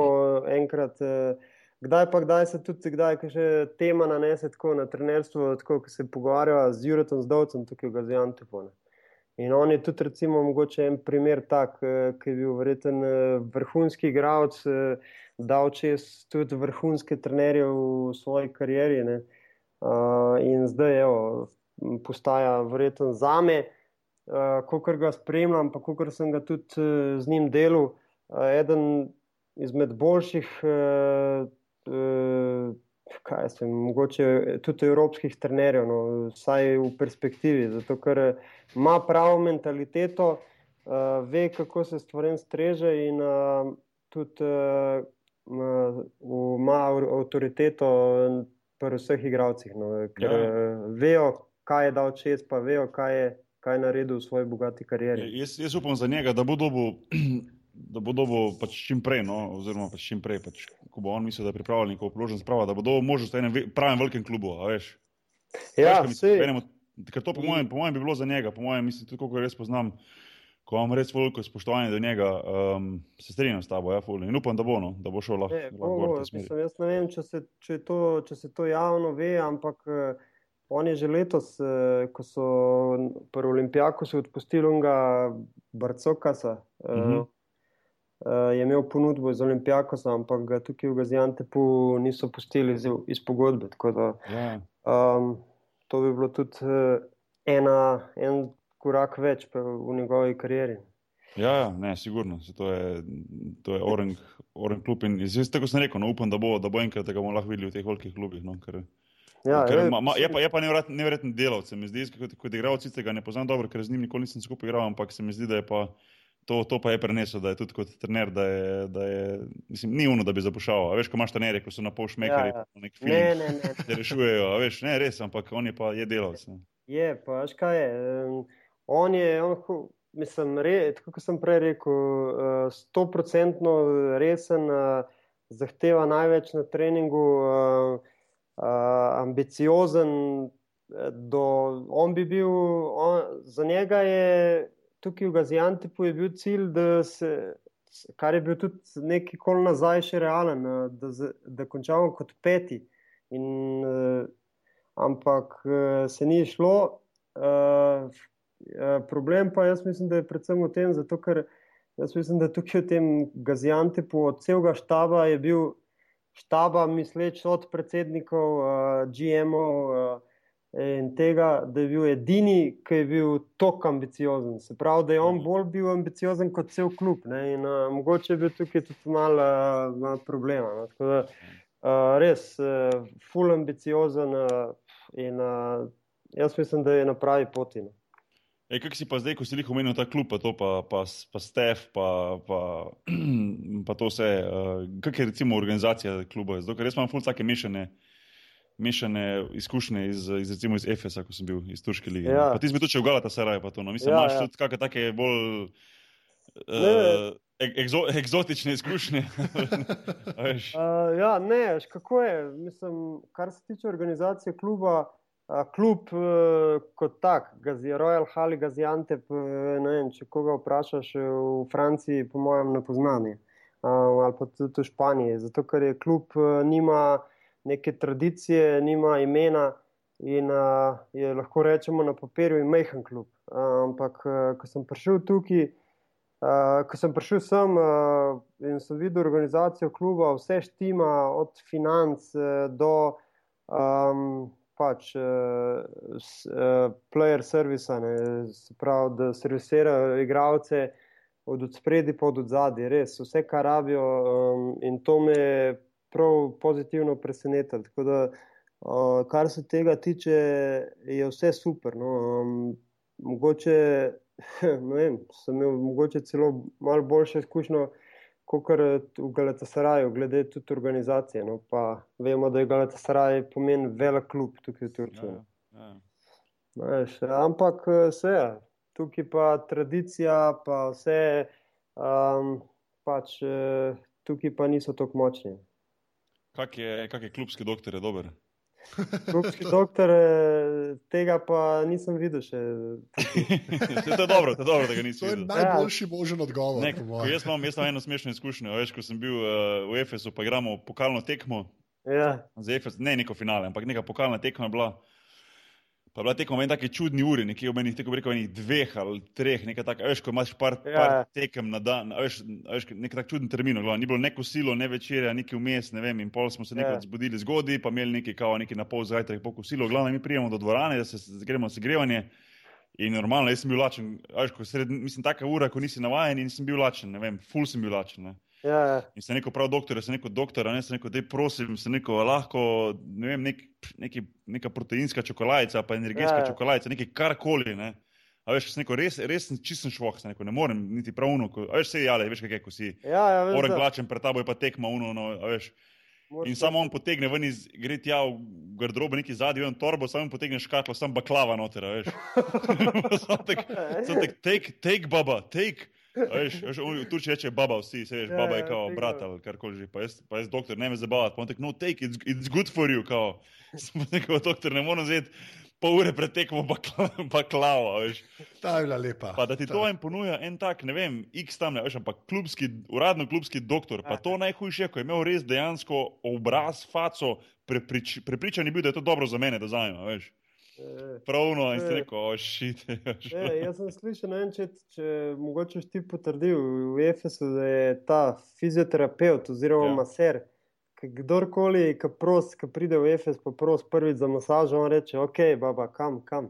enkrat, eh, kdaj pa kdaj se tudi, kdaj ka še tema nanese tako na trenerstvo, tako ko se pogovarjava z Juretom Zdovcem tukaj v Gaziantepu. ne. In on je tudi recimo mogoče en primer tak, eh, ki je bil verjeten eh, vrhunski igralec, eh, dal čez tudi vrhunske trenerje v svoji karieri. Uh, in zdaj evo, postaja verjeten zame, uh, kot ga spremljam, pa kot sem ga tudi uh, z njim delal, uh, eden izmed boljših, kaj jaz vem, mogoče tudi evropskih trenerjev, no, vsaj v perspektivi, zato ker eh, ima pravo mentaliteto, ve, kako se stvarem streže in tudi ima avtoriteto pri vseh igralcih, no, ker ja. vejo, kaj je dal čez, pa vejo, kaj je, kaj naredil v svoji bogati karieri. Jaz, jaz upam za njega, da bo dobil, [CLEARS THROAT] da bo dobil pač čim prej, no, oziroma pač čim prej, pač, ko bo on mislil, da je pripravljen neko priložnost sprava, da bo dobil možnost v enem ve- pravem velikem klubu, veš. Ja, Veš, kaj mislim, sej, v enem od- Ker to po mojem, po mojem bi bilo za njega, po mojem, mislim, tudi koliko res poznam, ko imam res veliko spoštovanja do njega, um, se strinjam s tabo, ja, ful. In upam, da bo, no, da bo šel lahko. Ne, lahko bo, bo, mislim, jaz ne vem, če se, če, to, če se to javno ve, ampak eh, on je že letos, eh, ko so pri Olimpijaku odpustili unga Barcokasa, eh, Mhm. eh, je imel ponudbo iz Olimpijakosa, ampak ga tukaj v Gaziantepu niso pustili iz, iz pogodbe. Da, Ja, um, to bi bilo tudi eh, ena, en korak več v njegovi karieri. ja, ja, ne, sigurno, se to je, to je oren, oren klub in jaz tako sem rekel, no, upam, da bo, da bo enkrat, da ga bomo lahko videli v teh velikih klubih, no, ker, Ja, ker je- ma, ma, je pa, je pa neverjetno, neverjetno delavce, mi zdi, kot, kot igralec, sicer ga ne poznam dobro, ker z njim nikoli nisem skupaj igral, ampak se mi zdi, da je pa to, to pa je prenesel, da je tudi kot trener, da je, da je mislim, ni uno, da bi zapušal, veš, ko imaš trenerje, ko so na pol šmekari, Ja, ja. nek Ne, film, ne, ne. se rešujejo, a veš, ne, res, ampak on je pa je delavec. Ne. Je, pa veš kaj je. On je, on, mislim, re, tako kot sem prej rekel, stoprocentno uh, resen, uh, zahteva največ na treningu, uh, ambiciozen. eh, Do, on bi bil, on, za njega je tukaj v Gaziantepu je bil cilj, se, kar je bil tudi nekaj kol nazaj še realen, eh, da, da končamo kot peti. In, eh, ampak eh, se ni šlo. Uh, problem pa jaz mislim, da je predvsem v tem, zato ker jaz mislim, da tukaj v tem Gaziantepu od celega štaba je bil štaba misleč od predsednikov, uh, GM-ov. Uh, in tega, da je bil edini, ki je bil tako ambiciozen. Se pravi, da je on bolj bil ambiciozen kot cel klub. Ne? In uh, mogoče je bil tukaj tudi malo uh, mal problema. No? Tako da uh, res, uh, full ambiciozen uh, in uh, jaz mislim, da je na pravi poti. No? Ej, kak si pa zdaj, ko si jih omenil, ta klub, pa to, pa, pa, pa Stef, pa, pa, [CLEARS THROAT] pa to vse, uh, kak je recimo organizacija kluba? Zdaj, ker res imam ful take mešane. Mešane izkušnje iz, iz, recimo iz Efesa, ko sem bil iz Turške lige. Ja. Pa ti si bil tudi v Galata Saraj, pa to. No. Mislim, ja, imaš ja. tudi kakšne take bolj uh, ekzo, eksotične izkušnje. [LAUGHS] uh, ja, ne, kako je. Mislim, kar se tiče organizacije kluba. Kljub uh, kot tak, Gazi, Royal Hali, Gaziantep, uh, če koga vprašaš v Franciji, po mojem, ne poznani, uh, ali pa tudi v Španiji, zato ker je klub uh, nima neke tradicije, nima imena in uh, je lahko rečemo na papirju imehen klub. Uh, ampak, uh, ko sem prišel tukaj, uh, ko sem prišel sem uh, in sem videl organizacijo kluba, vse štima, od financ uh, do um, pač, uh, s, uh, player service, ne, se pravi, da servisirajo igralce. Od spredi pa od zadaj, res vse, kar rabijo, um, in to me je prav pozitivno presenetili. Tako da, uh, kar se tega tiče, je vse super. No. Um, mogoče, [LAUGHS] vem, sem imel mogoče celo malo boljše izkušnje. Kot v Galatasaraju, glede tudi organizacije. No, vemo, da je Galatasaraj pomen velik klub tukaj v Turčiji. Ja, ja. ja. Ampak vse, tukaj pa tradicija, pa vse, um, pač, tukaj pa niso tako močni. Kak je, kak je klubski doktor, je dober? Klubski doktor, eh, tega pa nisem videl še. [LAUGHS] to je dobro, to je dobro, da ga nisem videl. To je najboljši ja. možen odgovor. Ne, jaz, imam, jaz imam eno smešno izkušnjo. Veš, ko sem bil uh, v Efesu, pa igramo pokalno tekmo. Ja. Efes, ne neko finale, ampak neka pokalna tekma je bila. Pa bila tekmo meni taki čudni uri, nekje v meni, tako rekel, enih dveh ali treh, nekaj takega, veš, ko imaš par, ja, par tekem na dan, veš, veš nekaj tak čuden termin, glavno, ni bilo neko silo, ne večerja, neki vmes, ne vem, in pol smo se nekaj ja. zbudili zgodaj, pa imeli nekaj kao, nekaj na pol zajtrk, pol kosilo, glavno, mi prijemo do dvorane, da se gremo segrevanje. In normalno, jaz sem bil lačen, veš, ko sred, mislim, taka ura, ko nisi navajen in sem bil lačen, ne vem, ful sem bil lačen. Ne. Ja, ja. In se neko prav doktor, se neko doktor, ne se neko, da prosim, se neko lahko, ne vem, nek, neki, neka proteinska čokoladica, pa energetska ja, ja. čokoladica, nekaj karkoli. Ne. A veš, neko res, res čisten švoh, neko, ne morem niti pravno, a veš, se jale, veš, kaj je, ko si. Ja, ja, Oren glačen pred tabo je pa tekma, uno, no, a veš. In samo on potegne ven iz, gre tja v garderobo, neki zadnji, en torbo, samo potegne škatlo, sam baklava noter, veš. [LAUGHS] Samo tek, take, take, baba, take. Tu če reče baba, vsi se veš, baba je ja, kao brat ali karkoli že. Pa jaz, pa jaz doktor, ne me zabavati. Pa on tek, no, take, it's, it's good for you, kao. [LAUGHS] Smo rekel, doktor, ne morem vzeti pol ure pred tekmo [LAUGHS] baklava, veš. Ta je bila lepa. Pa da ti to en ponuja, en tak, ne vem, x tam, ne veš, ampak klubski, uradno klubski doktor. Pa to najhujše, ko je imel res dejansko obraz, faco, preprič, prepričan je bil, da je to dobro za mene, da zajema, veš. Pravno je rekel, ošite. [LAUGHS] Jaz sem slišal, ne vem, če, če mogoče ti potrdil v Efesu, da je ta fizioterapeut oziroma ja. maser. Kdorkoli, ki pros, ki pride v Efes, pa pros prvič za masažo, on reče, ok, baba, kam, kam.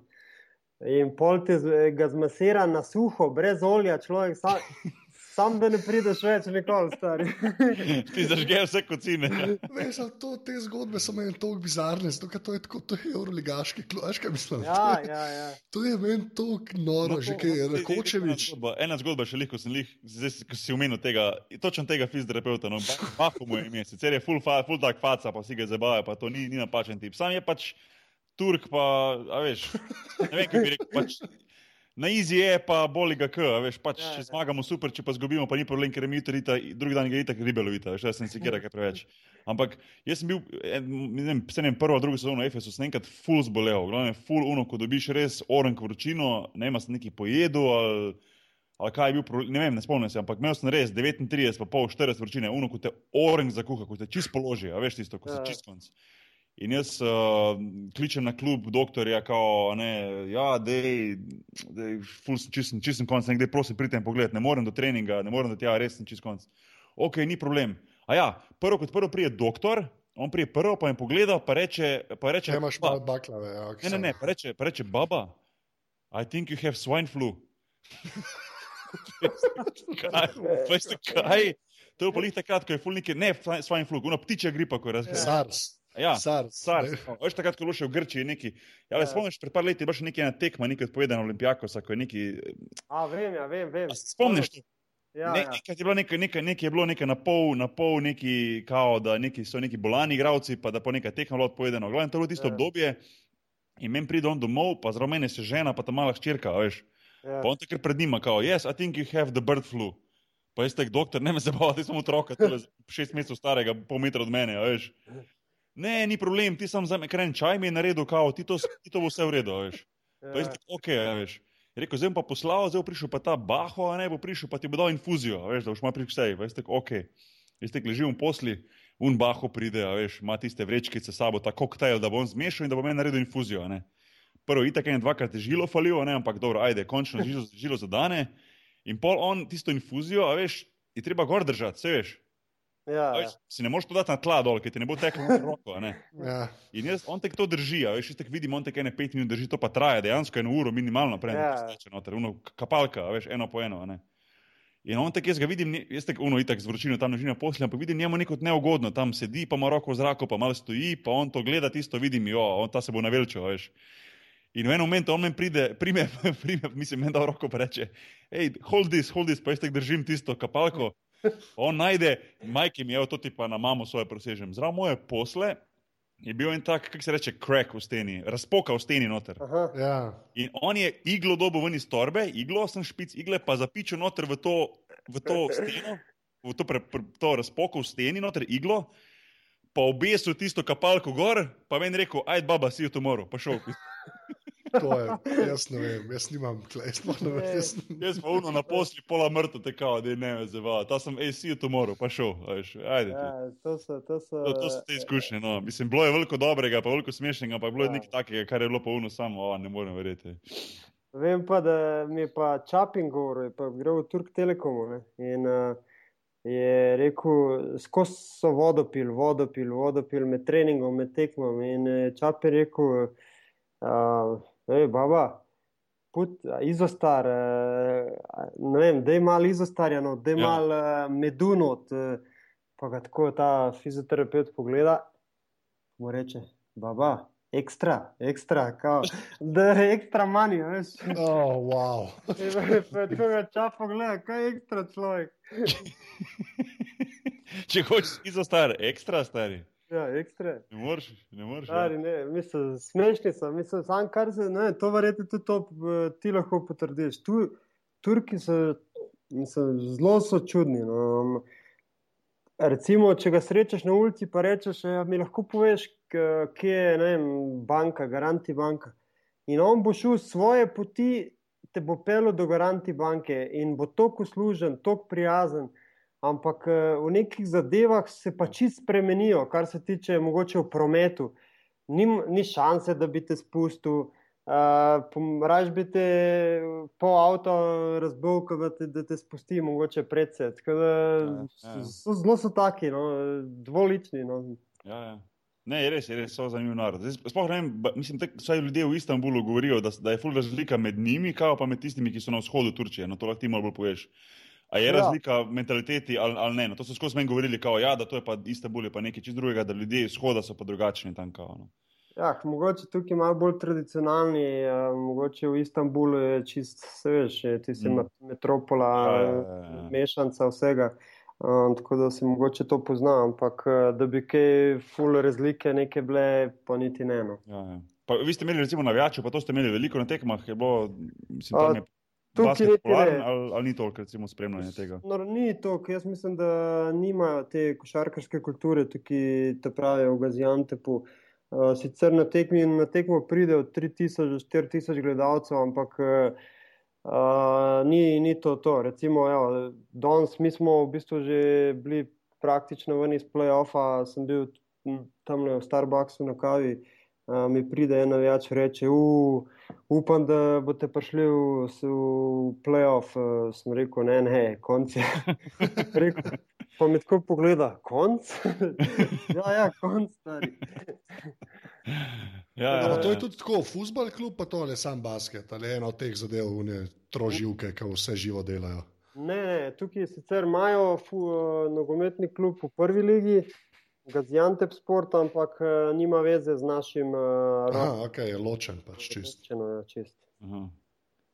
In pol te ga zmasira na suho, brez olja, človek sam. [LAUGHS] Sam da ne prideš več, nikoli, stari. [LAUGHS] Ti zažgeš vse kocine. Veš, to, te zgodbe so meni tako bizarne, zato to je tako, to je euroligaški kloš, kaj mislim. Ja, to je, ja, ja. To je meni tako noro, no, že kaj Rakočevič. Ena zgodba še lih, ko sem lih, zdaj ko si umenil tega, točno tega fizioterapeuta, no, mahu mu je ime, sicer je full, full tak faca, pa si ga zabavajo, pa to ni, ni napačen tip. Sam je pač Turk, pa, a veš, ne vem, kaj bi rekel, pač Na izi je pa boli ga k, veš, pač, ja, če ja. zmagamo super, če pa zgubimo, pa ni problem, ker je mi tudi drugi dan gre tako ribelovita, veš, jaz sem si kera kaj preveč. Ampak jaz sem bil, ne vem, se ne vem, prvo, drugo sezono Efesu, sem enkrat full zbolel, glavno je full uno, ko dobiš res orenk vročino, ne vem, sem neki pojedu ali, ali kaj je bil problem, ne vem, ne spomnim se, ampak imel sem res 39, pa pol 40 vročine, uno, ko te orenk zakuha, ko te čist položi, a veš tisto, ko ja. se čist konc. In jaz uh, kličem na klub doktorja, kao, ne, ja, dej, dej, čisten, čisten konc, nekdaj prosim, pridem pogled, ne morem do treninga, ne morem do tja, res sem čist konc. Ok, ni problem. A ja, prvo kot prvo prije doktor, on prije prvo, pa jim pogleda, pa reče, pa reče, Če imaš malo baklave. Ja, Ne, ne, ne, pa reče, pa reče, baba, I think you have swine flu. kaj, veste kaj? To je pa lih takrat, ko je ful neki, ne swine flu, ona ptičja gripa, ko je razgledala. SARS. Ja, SARS. SARS. no. Veš takrat, ko je bilo v Grčiji neki. Ja, Ja. spomniš, pred par leti je bila še ena tekma, nekaj odpovedana Olimpijakosa, ko je neki. A, vem, ja, vem, vem. A Spomniš? to? Ja, Ne, ja. nekaj je bilo nekaj, nekaj, nekaj je bilo nekaj na pol, na pol neki, kao, da neki so neki bolani igravci, pa da po nekaj tekma bilo odpovedano. Glavno, to je bilo tisto Ja. obdobje. In meni pride on domov, pa zraven mene se žena, pa ta mala hčerka, a veš. ja. Pa on takrat pred njima, kao, yes, I think you have the bird flu. Pa jaz tek, doktor, ne me zabavati, sem otroka, šest mesecev starega, pol metra od mene, veš. Ne, ni problem, ti sam za me kren čaj mi je naredil, kao, ti to, ti to bo vse v redu, veš. Pa jaz ja. ok, veš. Je rekel, zdaj pa poslal, zdaj bo prišel pa ta baho, a ne bo prišel, pa ti bo dal infuzijo, veš, da boš ima pri vsej. Pa jaz tek, ok. Jaz tek ležim v posli, un baho pride, veš, ima tiste vrečkice s sabo, ta koktajl, da bom zmešal in da bo meni naredil infuzijo, ne. Prvo, itak en dvakrat je žilo falilo, ne, ampak dobro, ajde, končno žilo, žilo zadane. In pol on tisto infuzijo, a veš, je treba gor držati, se veš. Ja, ja. veš si ne moreš podati na tla dol, ker ti ne bo teklo v roko, a ne. Ja. In jaz, on tek to drži, a veš, tek vidim, on tek ene pet minut drži, to pa traja dejansko eno uro minimalno, prej Ja. steče noter, uno kapalka, veš, eno po eno, a ne. In on tek jaz ga vidim, jaz tek uno itak z vročino tam leži na posli, ampak vidim njemu neko neugodno, tam sedi, pa ima roko v zraku, pa malo stoji, pa on to gleda tisto, vidim, jo, on ta se bo navelčal, a veš. In v enem momentu on meni pride, prime, [LAUGHS] prime, mislim, meni da roko pa reče, hej, hold this, hold this, pa jaz tek držim tisto kapalko. On najde, majki mi je, evo, to ti pa na mamo svoje prosežem. Zraven moje posle je bil en tak, kako se reče, crack v steni, razpoka v steni noter. Aha. Ja. In on je iglo dobil ven iz torbe, iglo sem špic igle, pa zapičil noter v to, v to steno, v to, pre, pre, to razpoko v steni, noter iglo, pa obesil tisto kapalko gor, pa meni rekel, ajde baba, si jo tomorrow, pa šel. To je, jaz ne vem, jaz nimam tle, sploh ne vem. Jaz, Jaz pa uno na posli, pola mrtev, tekao, da ne me zava, ta sem, si jo tomorrow, pa šel, a veš, ajde. Ja, to so, to so, To, to so te izkušnje. No. Mislim, bilo je veliko dobrega, pa veliko smešnega, bilo je Ja. nekaj takega, kar je bilo pa uno samo, o, ne morem verjeti. Vem pa, da mi je pa Čapin govoril, je pa gre v Turk Telekomu ne, in uh, je rekel, skozi so vodopil, vodopil, vodopil med treningom, med tekmom. In je Čapin rekel, uh, hej, baba, put, izostar, uh, ne vem, da je malo izostarja, no, da je Ja. malo uh, medunot. Uh, pa ga tako ta fizioterapeut pogleda, mu reče, baba. Ekstra, ekstra, kao, [LAUGHS] da je ekstra manj, veš. oh, wow. Tako ga čapa gleda, kaj je ekstra človek. [LAUGHS] Če hočeš izostar, ekstra stari. Ja, ekstra. Ne moreš, ne moreš. Ja. ne, mislim, smešni so, mislim, sam kar se, ne, to verjetno tudi to, eh, ti lahko potrdiš. Tu, Turki so, mislim, zelo so čudni. No. Recimo, če ga srečaš na ulici, pa rečeš, ja, mi lahko poveš, kje je ne vem, banka, garanti banka. In on bo šel svoje poti, te bo pelil do garanti banke in bo tako služen, tako prijazen. Ampak eh, v nekih zadevah se pa čist spremenijo, kar se tiče mogoče v prometu. Ni, ni šanse, da bi te spustil, uh, raž bi te pol avto razbil, da, te- da te spusti, mogoče predse. Ja, ja. zelo so taki, no, dvolični. No. Ja, ja. Ne, res, je res, so zanimiv narod. Sploh ne vem, mislim, da ljudje v Istanbulu govorijo, da, da je ful razlika med njimi, kao pa med tistimi, ki so na vzhodu Turčije. No, to lahko ti malo bolj poveš. A je Ja. razlika v mentaliteti ali, ali ne? No, to so skozi meni govorili, kao, ja, da to je pa Istanbul, je pa nekaj čist drugega, da ljudje iz vzhoda so pa drugačni tam. Kao, no. Ja, mogoče tukaj malo bolj tradicionalni, uh, mogoče v Istanbulu je čist, se veš, je tisti Mm. metropola, Ja, ja, ja, ja, mešanca vsega. Um, tako da se mogoče to pozna, ampak eh, da bi kaj ful razlike neke bile, pa niti ne. No. Ja, ja. Pa, vi ste imeli recimo navijače, pa to ste imeli veliko na tekmah, je bilo, mislim, A, tam je tukaj niti popularen, ali, ali ni toliko recimo spremljanja tega? No, ni to, ker jaz mislim, da nimajo te košarkarske kulture tukaj, te pravijo v Gaziantepu. Uh, sicer na, tekmi, na tekmo pride od 3000 do 4000 gledalcev, ampak uh, uh, ni, ni to to. Recimo, danes mi smo v bistvu že bili praktično ven iz play-offa, sem bil tam v Starbucksu na kavi, uh, mi pride ena več reče, upam, da boste prišli v, v playoff. Uh, sem rekel, ne, ne, konc je. [LAUGHS] rekel, pa mi tako pogleda, konc. [LAUGHS] ja, ja, konc, stari. Ja, ja, ja. To je tudi tako, futbol klub, pa to je sam basket, ali eno od teh zadev, ne troživke, ki vse živo delajo. Ne, ne, tukaj sicer imajo fu, uh, nogometni klub v prvi ligi, Gaziantep sport, ampak uh, nima veze z našim. Uh, Aha, ok, je ločen, pač čist. Ločeno, ja, čist.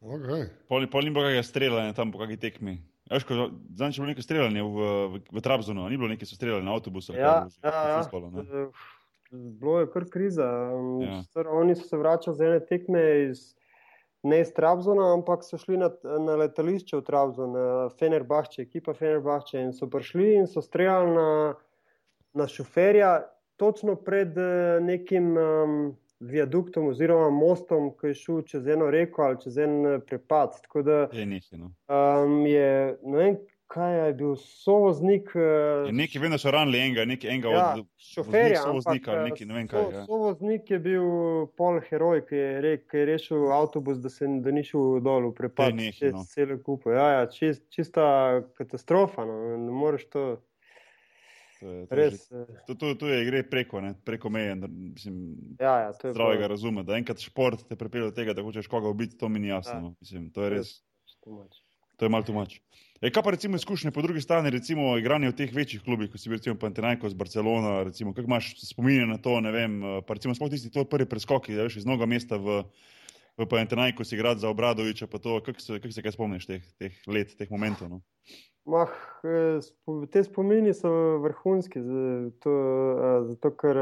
Okay. Pol, pol ni bilo kakega streljanja tam po kakšni tekmi. Zanj je bilo nekaj streljanja v, v, v Trabzonu, ni bilo nekaj streljanja na avtobusu. Ja, ja, ja. Futbolu, bilo je kar kriza. Ja. Star, oni so se vračali z ene tekme iz, ne iz Trabzona, ampak so šli na, na letališče v Trabzon, Fenerbahče, ekipa Fenerbahče in so prišli in so streljali na na šoferja, točno pred eh, nekim um, viaduktom oziroma mostom, ki je šel čez eno reko ali čez en eh, prepad. Da, je nekaj. No. Um, je, ne vem, kaj je bil sovoznik. Uh, nekaj, vem, da so ranili enega, nekaj enega ja, od šoferja. Sovoznika, nekaj, ne vem kaj. So, ja. Sovoznik je bil pol heroj, ki je, re, ki je rešil avtobus, da se da ni šel dol v prepad. Nekaj, no. ja, ja, čist, čista katastrofa. No. Ne moreš to. Res. Eh. To, to, to je gre preko, ne, preko meje. Mislim, ja, ja, to je zdravega razuma. Da enkrat šport te pripelje do tega, da hočeš koga ubiti, to mi ni jasno. Ja. No. Mislim, to je res. To je malo tumač. E, kaj pa recimo izkušnje po drugi strani, recimo igranje v teh večjih klubih, kot si bil recimo Pantenajko z Barcelona, recimo, kako imaš spominje na to, ne vem, eh, pa recimo sploh tisti tvoj prvi preskok, da veš iz mnoga mesta v, v Pantenajko si igrati za Obradoviča, pa to, kako se, kak se kaj spomniš teh, teh let, teh momentov? No? Mah, eh, te spomini so vrhunski, zato, zato ker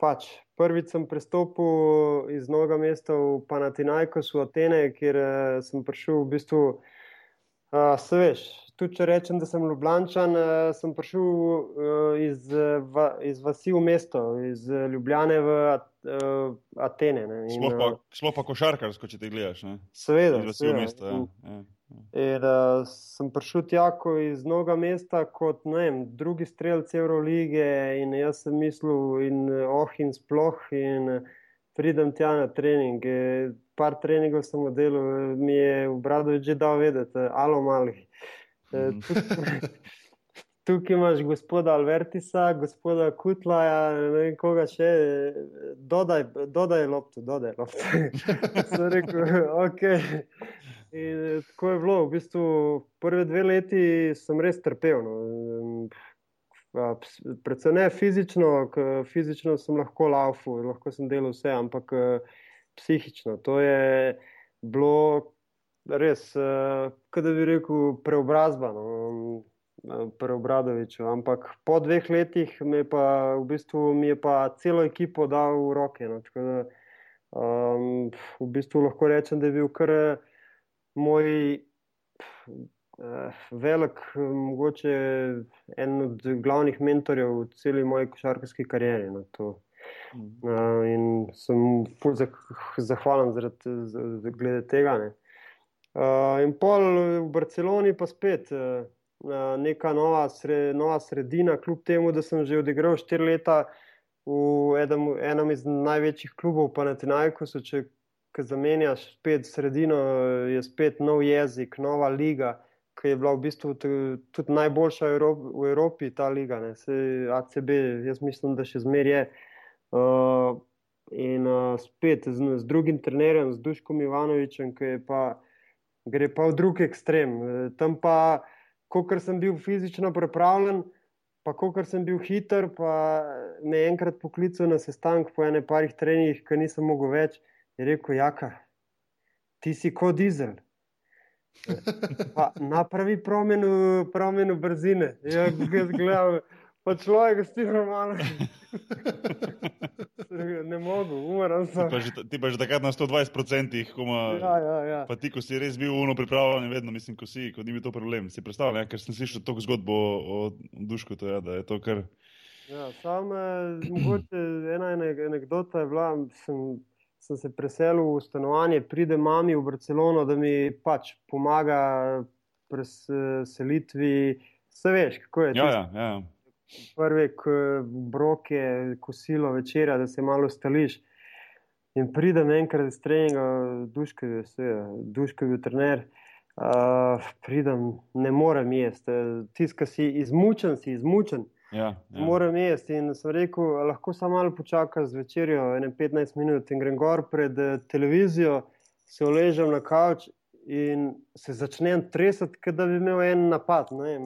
pač prvič sem prestopil iz mnoga mesta v Panatinajkos v Atene, kjer sem prišel v bistvu, se veš, tudi če rečem, da sem Ljubljančan, sem prišel iz, iz vasi v mesto, iz Ljubljane v Atene. Sploh pa košarkarsko, če te gledaš. Ne? Seveda. Iz vasi v mesto, ja. ja. In, uh, sem prišel tjako iz mnoga mesta kot vem, drugi strelec Eurolige in jaz sem mislil, in oh, in sploh, in pridem tja na trening. E, par treningov sem oddelal, mi je v bradu že dal vedeti, alo mali. E. [LAUGHS] Tukaj imaš gospoda Albertisa, gospoda Kutlaja, ne vem koga še, dodaj, dodaj lopto, dodaj lopto. [LAUGHS] sem rekel, ok. In eh, tako je bilo, v bistvu prve dve leti sem res trpel. No. Predvsem ne fizično, fizično sem lahko laufal, lahko sem delal vse, ampak eh, psihično. To je bilo res, eh, kaj bi rekel, preobrazba. No. Preobradoviču. Ampak po dveh letih mi je pa v bistvu mi je pa celo ekipo dal v roke. No. Da, um, v bistvu lahko rečem, da je bil kar moj uh, velik, mogoče en od glavnih mentorjev v celi moji košarkarski karieri. No, uh, in sem zahvalen zaradi za tega. Ne. Uh, in pol v Barceloni pa spet. Uh, Neka nova, sre, nova sredina, kljub temu, da sem že odigral štiri leta v enem, enem iz največjih klubov, pa na Tinajku, če ki zamenjaš spet sredino, je spet nov jezik, nova liga, ki je bila v bistvu tudi najboljša v Evropi, ta liga, ne se ACB, jaz mislim, da še zmer je. Uh, in uh, spet z, z drugim trenerjem, z Duškom Ivanovičem, ki je pa, gre pa v drug ekstrem. Tam pa, kot sem bil fizično pripravljen, pa kot sem bil hiter, pa me je enkrat poklical na sestanek po ene parih treningih, ki nisem mogel več je rekel, jaka, ti si kot dizel. Pa, napravi promenu brzine. Ja, gledam, pa človek s tem normalno. ne mogu, umoran sem. Ti pa že takrat na 120%, kuma, ja, ja, ja. pa ti, ko si res bil uno pripravljen, vedno mislim, ko si, ko ni mi to problem. Si predstavljal, ja, ker sem slišal to zgodbo o, o dušku, to, ja, da je to kar. Ja, sam, eh, mogoče ena anekdota je bila, sem sem se preselil v stanovanje, pride mami v Barcelono, da mi pač pomaga pri selitvi. Vse veš, kako je. Ja, ja, ja. prve broke, kosilo, večera, da se malo stališ. In pridem enkrat iz treninga, duškavi, duškavi trener. Uh, pridem, ne morem jesti, tiska si izmučen, si izmučen. Ja, ja. Moram jesti. In sem rekel, lahko samo malo počakam z večerjo, 15 minut, in grem gor pred eh, televizijo, se uležem na kavč in se začnem tresati, kot da bi imel en napad. Ne,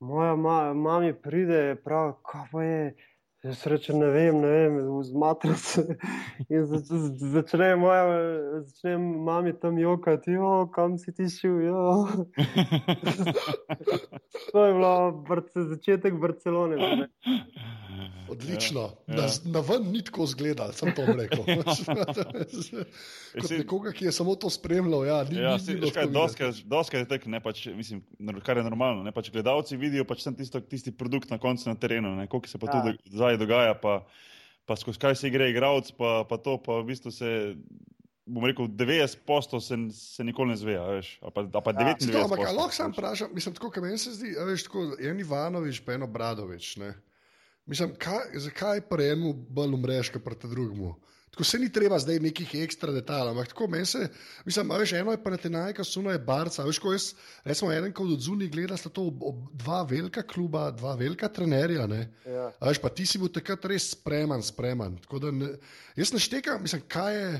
moja ma, mama pride, pravi, kaj pa je. Jaz rečem, ne vem, ne vem, zmatrati se. [LAUGHS] In začne moja, začne mami tam jokati, jo, kam si ti šel. [LAUGHS] to je bilo začetek Barcelone. Ne. Odlično. Ja, ja. Na, na ven ni tako zgledal, sem to rekel. [LAUGHS] Kot nekoga, ki je samo to spremljal. Ja, ni, ja, ni Doske je tek, ne, pač, mislim, kar je normalno. Ne, pač gledalci vidijo pač tisto, tisti produkt na koncu na terenu, koliko se pa ja. tu zdaj dogaja, pa, pa skozi kaj se gre igralec, pa, pa to pa v bistvu se. Bom rekel, 90% se, se nikoli ne zve, veš, pa, pa 99%. Ja, ampak lahko sam vprašam, mislim, tako, kot meni se zdi, veš, tako, en Ivanovič, pa eno Bradovič, ne. Mislim, kaj, zakaj pa eno bolj umreš, kot pa drugemu? Tako se ni treba zdaj nekih ekstra detajlov, ampak tako meni se, mislim, veš, eno je pa te najka, suno je barca, veš, ko jaz, recimo, eden, ko od zunaj gleda, sta to ob, ob dva velika kluba, dva velika trenerja, ne. Ja. Veš, pa ti si bil takrat res spreman, spreman. Tako da ne, jaz ne štekam, mislim, kaj je.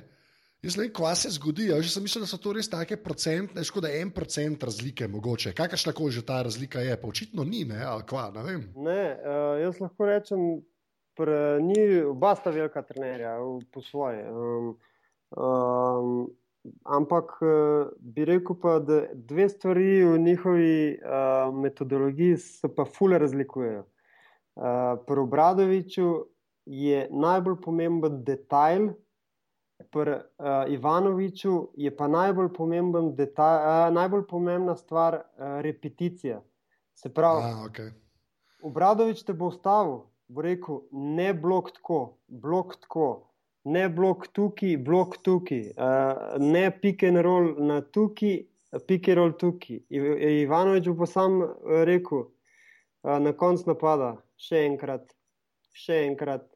Jaz vem, kaj se zgodi. Jaz sem mislil, da so to res take procentne, škoda en procent razlike, mogoče. Kakšna koli že ta razlika je, pa očitno ni, ne, ali kva, ne vem. Ne, uh, jaz lahko rečem, da ni oba sta velika trenerja po svoje. Um, um, ampak uh, bi rekel pa, da dve stvari v njihovi uh, metodologiji se pa fule razlikujejo. Uh, Pri Obradoviču je najbolj pomemben detajl pri uh, Ivanoviču je pa najbolj, detaj, uh, najbolj pomembna stvar uh, repeticija. Se pravi, okay. Obradovič te bo ustavil, bo rekel: ne blok tako, blok tako. Ne blok tukaj, blok tukaj, uh, ne pick and roll na tukaj, pick and roll tukaj. Ivanovič bo sam rekel, uh, na koncu napada, še enkrat, še enkrat,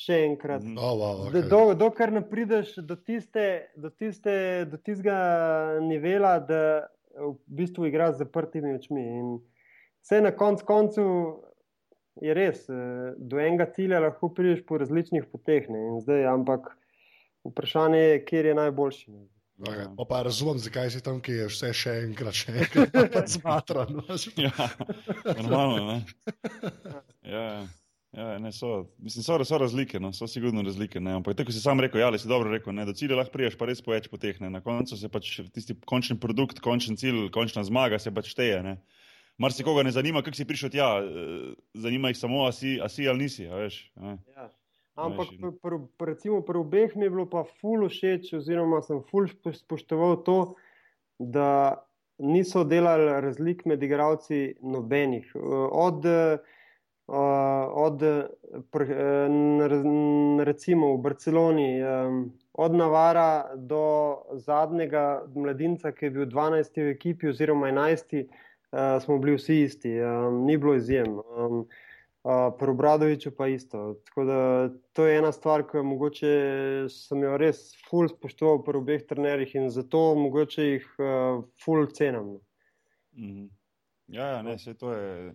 še enkrat. Oh, wow, okay. Dokler do, do ne prideš do, tiste, do, tiste, do tistega nivela, da v bistvu igraš z zaprtimi očmi. In vse na konc koncu je res, eh, do enega cilja lahko prideš po različnih poteh. Zdaj, ampak vprašanje je, kje je najboljši. Okay. Pa razumem, zakaj si tam, ki je vse še enkrat, še [LAUGHS] enkrat zmatran. ja, normalno. Ja, ja. Ja, ne, so, mislim, so, so razlike, no, so sigurno razlike. Ne. Ampak tako si sam rekel, ja, ali si dobro rekel, ne, do cilja lahko priješ, pa res poveč potehne. Na koncu se pač tisti končni produkt, končni cilj, končna zmaga se pač šteje. Mar se koga ne zanima, kako si prišel tja, eh, zanima jih samo, a si, a si ali nisi. Veš, ja. Ampak pr, pr, pr, recimo pri obeh mi je bilo pa ful všeč, oziroma sem ful spoštoval to, da niso delali razlik med igravci nobenih. Od, uh, od pr, uh, recimo v Barceloni, um, od Navara do zadnjega mladinca, ki je bil 12 v ekipi, oziroma 11, uh, smo bili vsi isti, um, ni bilo izjem. Um, Uh, Pri Obradoviču pa isto. Da, to je ena stvar, ki mogoče sem jo res ful spoštoval pri obeh trenerjih in zato mogoče jih uh, ful cenam. Mm -hmm. Ja, ja, ne, vse to je.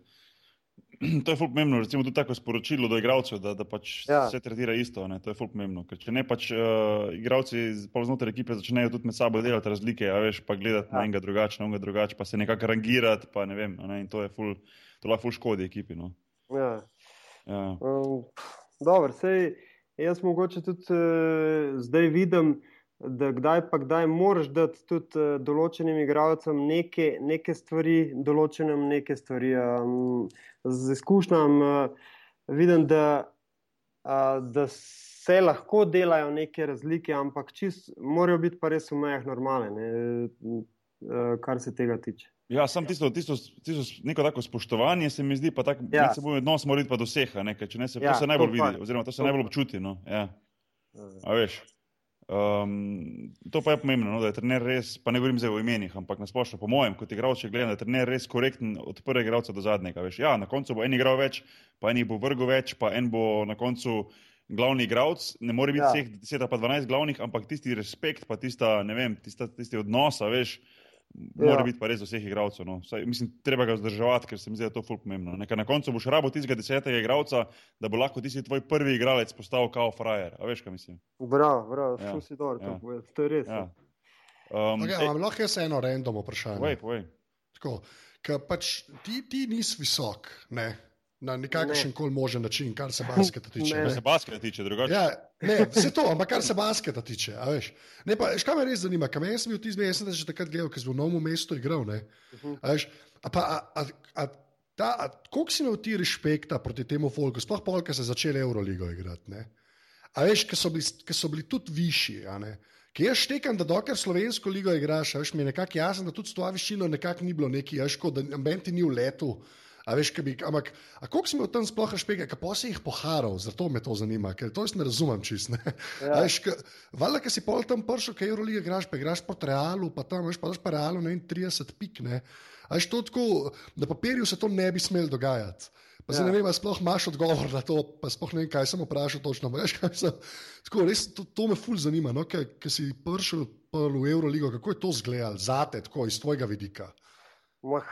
[CLEARS THROAT] To je pomembno, recimo tudi tako sporočilo do igralcev, da, da pač ja. se tretira isto. Ne? To je pomembno. Ker če ne pač uh, igralci znotraj ekipe začnejo tudi med sabo delati razlike, a veš pa gledati ja. na enega drugače, na enega drugače, pa se nekako rangirati, pa ne vem. Ne? In to je ful, to lahko ful škodi ekipi. No? Ja. Ja. Um, dobro, sej jaz mogoče tudi uh, zdaj vidim da kdaj pa kdaj moraš dati tudi uh, določenim igralcem neke, neke stvari, določenim neke stvari. Um, z izkušnjam uh, vidim, da, uh, da se lahko delajo neke razlike, ampak čist, morajo biti pa res v mejah normale, ne, uh, kar se tega tiče. Ja, sam tisto, tisto, tisto neko tako spoštovanje se mi zdi, pa tako ja. se bomo odnos morali pa doseha, nekaj, če ne se, ja, to se najbolj vidi, oziroma to se to najbolj občuti. No. Ja. A veš. Um, to pa je pomembno, no, da je trener res, pa ne govorim zdaj o imenih, ampak na splošno, po mojem, kot igralec, če gledam, da je trener res korekten od prvega igralca do zadnjega. Veš, ja, na koncu bo en igral več, pa en bo vrgel več, pa en bo na koncu glavni igralec. Ne more biti Ja. vseh 10 ali pa 12 glavnih, ampak tisti respekt, pa tista, ne vem, tista, tisti odnos, veš. Ja. biti pa res vseh igralcev. No. Vsaj, mislim, treba ga vzdrževati, ker se mi zdi, da je to fulp pomembno. Nekaj na koncu boš rabo tistega desetega igralca, da bo lahko tisti tvoj prvi igralec postal kao frajer. A veš, kaj mislim? Bravo, bravo, Ja, si dobro ja. to povedal. To je res. Ja. Ja. Um, Okay, ej, Ampak lahko jaz eno random vprašanje. povej, povej. Tako, pač ti, ti nisi visok, ne, na nikakršen koli možen način, kar se basketa tiče. Ne. Kar ne. se basketa tiče, drugače. Ja, ne, vse to, ampak kar se basketa tiče. a veš. Ne, pa, veš, kaj me res zanima, kam jaz sem bil tisti, jaz sem že takrat gledal, ker sem v novem mestu igral. Ne, Mhm. a veš, a pa, a, a, a, ta, a, koliko si imel ti respekta proti temu folku, sploh pol, ker so začeli Euroligo igrati. Ne? A veš, ker so, bili- ker so bili tudi višji. a ne. Ker jaz štekam, da dokler slovensko ligo igraš, a veš, mi je nekako jasno, da tudi s to višino nekako ni bilo neki, veš, kot da noben ti ni v letu. A veš, kaj bi, ampak, a koliko smo tam sploh špege, kako si jih poharal, zato me to zanima, ker to jaz ne razumem čist. Ne? Ja. Veš, ka, valjda, ker si pol tam prišel, kaj Euroliga igraš, pa igraš pod Realu, pa tam veš, pa daš pa Realu, ne vem, 30 pik, ne. A veš, to tako, na papirju se to ne bi smelo dogajati. Pa ja. Ja. ne vem, sploh imaš odgovor na to, pa sploh ne vem, kaj sem vprašal točno. Veš, kaj sem, tako, res, to, to me ful zanima, no, ker si prišel pol v Euroligo, kako je to zgledal, zate, tako iz tvojega vidika. Mah,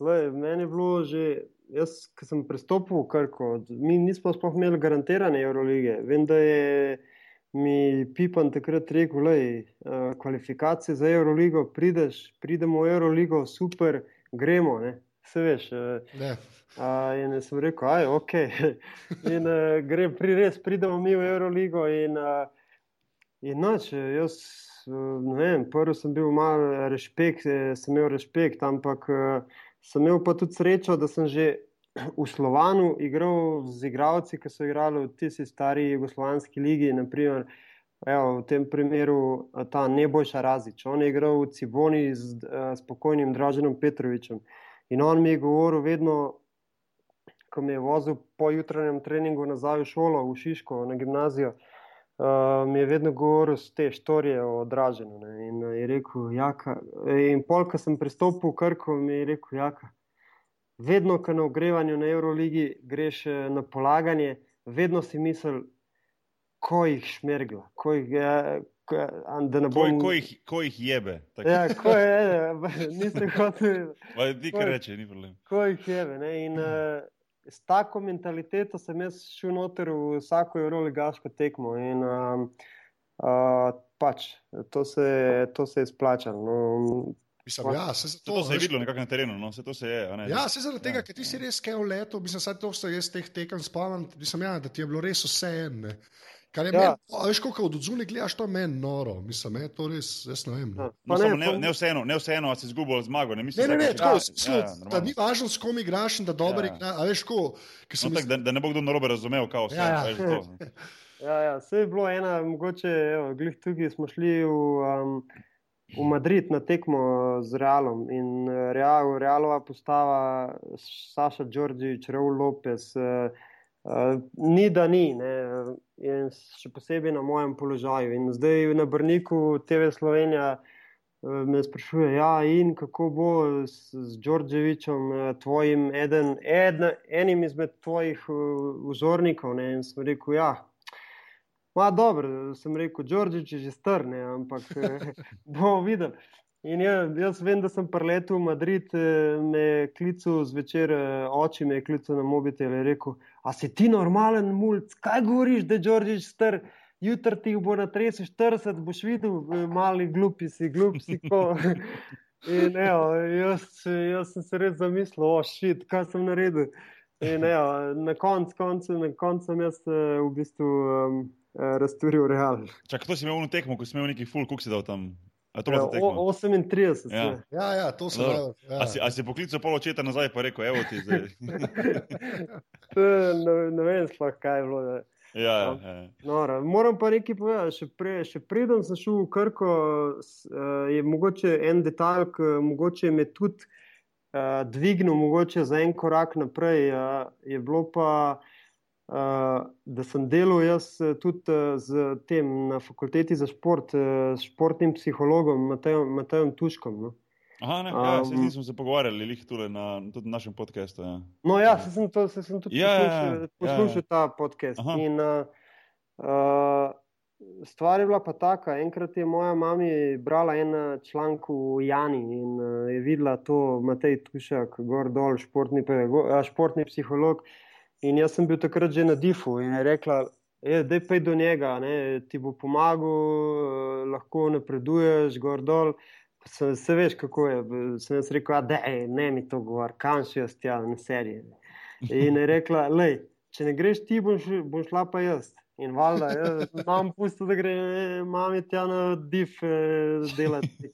lej, meni je bilo že, jaz, ki sem pristopil v Krko, mi nismo sploh imeli garantirane Eurolige. Vem, da je mi Pipan takrat rekel, da kvalifikacije za Euroligo prideš, pridemo v Euroligo, super, gremo. Ne? Se veš. eh, Ne. A, in sem rekel, aj, ok. [LAUGHS] In uh, gre, pri res pridemo mi v Euroligo. In, uh, in noč, jaz, uh, ne vem, prvi sem bil malo respekt, eh, sem imel respekt, ampak uh, sem imel pa tudi srečo, da sem že v Slovanu igral z igralci, ki so igrali v tisti stari jugoslovanski ligi. Naprimer, Evo, v tem primeru eh, ta Nebojša Razič. On je igral v Ciboni z uh, spokojnim Draženom Petrovičem. In on mi je govoril vedno, ko me je vozil po jutranjem treningu nazaj v šolo, v Šiško, na gimnazijo, uh, mi je vedno govoril te štorije o Draženu. Ne. In uh, je rekel, jaka. In pol, ko sem pristopil v Krko, mi je rekel, jaka. Vedno, ko na ogrevanju na Euroligi greš eh, na polaganje, vedno si misel, ko jih šmergla, ko jih, eh, ko, da ne Ko, bom. ko, jih, ko jih jebe. tako. Ja, ko je, [LAUGHS] nisem hotel. [LAUGHS] Pa Ti kar ko- reče, ni problem. Ko jih je. Ne? In uh, s tako mentaliteto sem jaz šel noter v vsako euroligaško tekmo. In um, uh, pač to se, to se je splačalo. No, Mislim, ja, se Se zato, to se je videlo nekako na terenu, no? se to se je. a Ne? Ja, se zaradi tega, Ja, ker ti si res kaj v letu, mislim, saj to se jaz teh tekem spomnim, mislim, ja, da ti je bilo res vse eno. Kar je Ja. ja. meni, a veš, koliko od odzune gledaš, to je meni noro, mislim, je to res, jaz ne vem. Ja. No. No, Pa samo ne, pa- ne vseeno, ne vseeno, a si izgubil zmago. Ne, Ne, mislim, ne, ne, vsake- tako, ja, ja, ja, da ni važno, s kom igraš in da dobro Ja. igraš. A veš, ko, No, tak, da, da ne bo kdo narobe razumel, kao vse. Ja, ja. veš, to. [LAUGHS] Ja, ja, vse je bilo ena, mogoče, evo, glih tukaj smo šli v, um, v Madrid na tekmo z Realom in eh, Real, Realova postava, Saša Đorđević, Raul Lopez, uh, uh, ni da ni, ne, in še posebej na mojem položaju. In zdaj na Brniku TV Slovenija eh, me sprašuje, ja, in kako bo s, z Đorđevićem, eh, tvojim eden, eden, enim izmed tvojih eh, vzornikov. Ne, in sem rekel, ja. Ma, dobro, sem rekel, Đorđević je že strne, ampak [LAUGHS] bomo videli. In jaz, jaz vem, da sem preletel v Madrid, eh, me je klical zvečer, eh, oči me je klical na mobitel in rekel: A si ti normalen mulj, kaj govoriš, da je Đorđević star? Jutri ti bo na 30-40, boš videl, eh, mali glupi si, glup si. Ko. [LAUGHS] In evo, jaz, jaz sem se res zamislil, o šit, kaj sem naredil. In evo, na koncu konc, na konc sem jaz v bistvu um, razturil real. Čak, to si imel v tekmo, ko si imel neki full, koliko si dal tam. A to Ja, bilo za tekmo? o- 38. Ja. Ja. Ja, ja, to sem Dobro. dal. Ja. A si, a si poklical pol očeta nazaj, pa rekel, evo ti zdaj. [LAUGHS] ne, ne vem, sploh kaj je bilo. ja. ja, ja, ja. Nora. Moram pa nekaj povedati. Še, pre, še preden sem šel v Krko, eh, je mogoče en detalj, ki mogoče me tudi uh, dvignil, mogoče za en korak naprej. Uh, je bilo pa uh, da sem delal jaz tudi uh, z tem na fakulteti za šport, uh, s športnim psihologom Matejem Tuškom. No. Aha, ne, ja, um, se smo se pogovarjali, jih tudi na tudi našem podkastu. Ja. No, ja, se sem, to, se sem tudi ja, poslušal, ja, poslušal ja. ta podcast. In, uh, uh, stvar je bila pa taka. Enkrat je moja mama brala en članek v Jani in uh, je videla to, Matej Tušek, gor dol, športni, športni psiholog. In jaz sem bil takrat že na difu in je rekla. Da je pej do njega, ne, ti bo pomagal, lahko napreduješ, gor dol. Se, se veš, kako je. Sem jaz rekel, da je ne mi to govor, kam še jaz tja na seriji. In je rekla, lej, če ne greš ti, bom, bom šla pa jaz. In valjda, imam pusto, da gre, imam je tja na div eh, delati.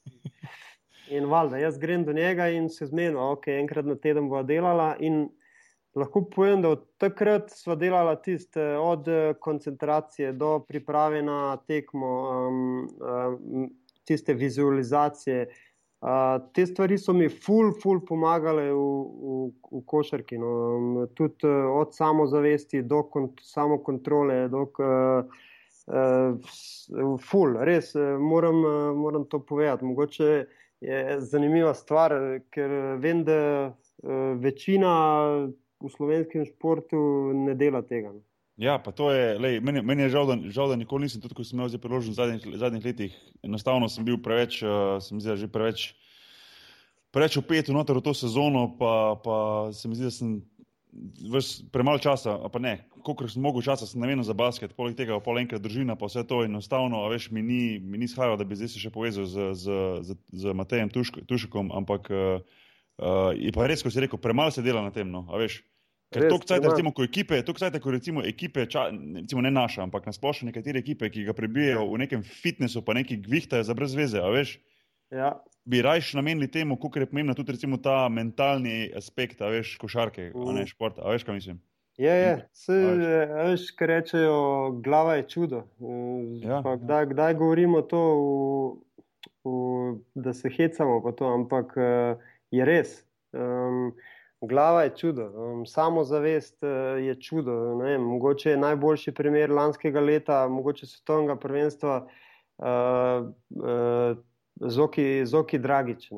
In valjda, jaz grem do njega in se zmenim, ok, enkrat na teden bo delala. Lahko povem, da od takrat smo delali tiste, od eh, koncentracije do priprave na tekmo. Um, um, tiste vizualizacije. Uh, te stvari so mi ful, ful pomagale v, v, v košarki. No. Tudi uh, od samozavesti do kont samokontrole, do uh, uh, ful, res uh, moram, uh, moram to povedati. Mogoče je zanimiva stvar, ker vem, da uh, večina v slovenskem športu ne dela tega. No. Ja, pa to je, lej, meni, meni je žal, da, žal, da nikoli nisem, tudi ko sem imel zdaj priložnost v zadnjih, zadnjih letih, enostavno sem bil preveč, uh, sem zdaj že preveč, preveč opet v noter v to sezono, pa, pa se mi zdi, da sem vrš premalo časa, pa ne, koliko sem mogel časa, sem namenil za basket, poleg tega pa enkrat družina, pa vse to enostavno, a veš, mi ni, mi ni shajalo, da bi zdaj se še povezal z, z, z, z Matejem Tuškom, ampak uh, uh, je pa res, ko si rekel, premalo se dela na tem, no, a veš. Ker to kcajte, recimo, ko ekipe, to kcajte, ko recimo ekipe, ča, recimo ne naša, ampak nasplošno nekatere ekipe, ki ga prebijajo v nekem fitnessu, pa neki gvihtajo za brez veze, a veš? Ja. Bi rajš namenili temu, kako je pomembna tudi recimo ta mentalni aspekt, a veš, košarke, uh. a ne športa, a veš, kaj mislim? Je, je, se, veš, kaj rečejo, glava je čudo. Ja, kdaj, ja. kdaj govorimo to, v, v, da se hecamo, pa to, ampak je res. Um, Glava je čudo, um, samozavest uh, je čudo. Vem, mogoče je najboljši primer lanskega leta, mogoče svetovnega prvenstva, uh, uh, Zoki, Zoki Dragič.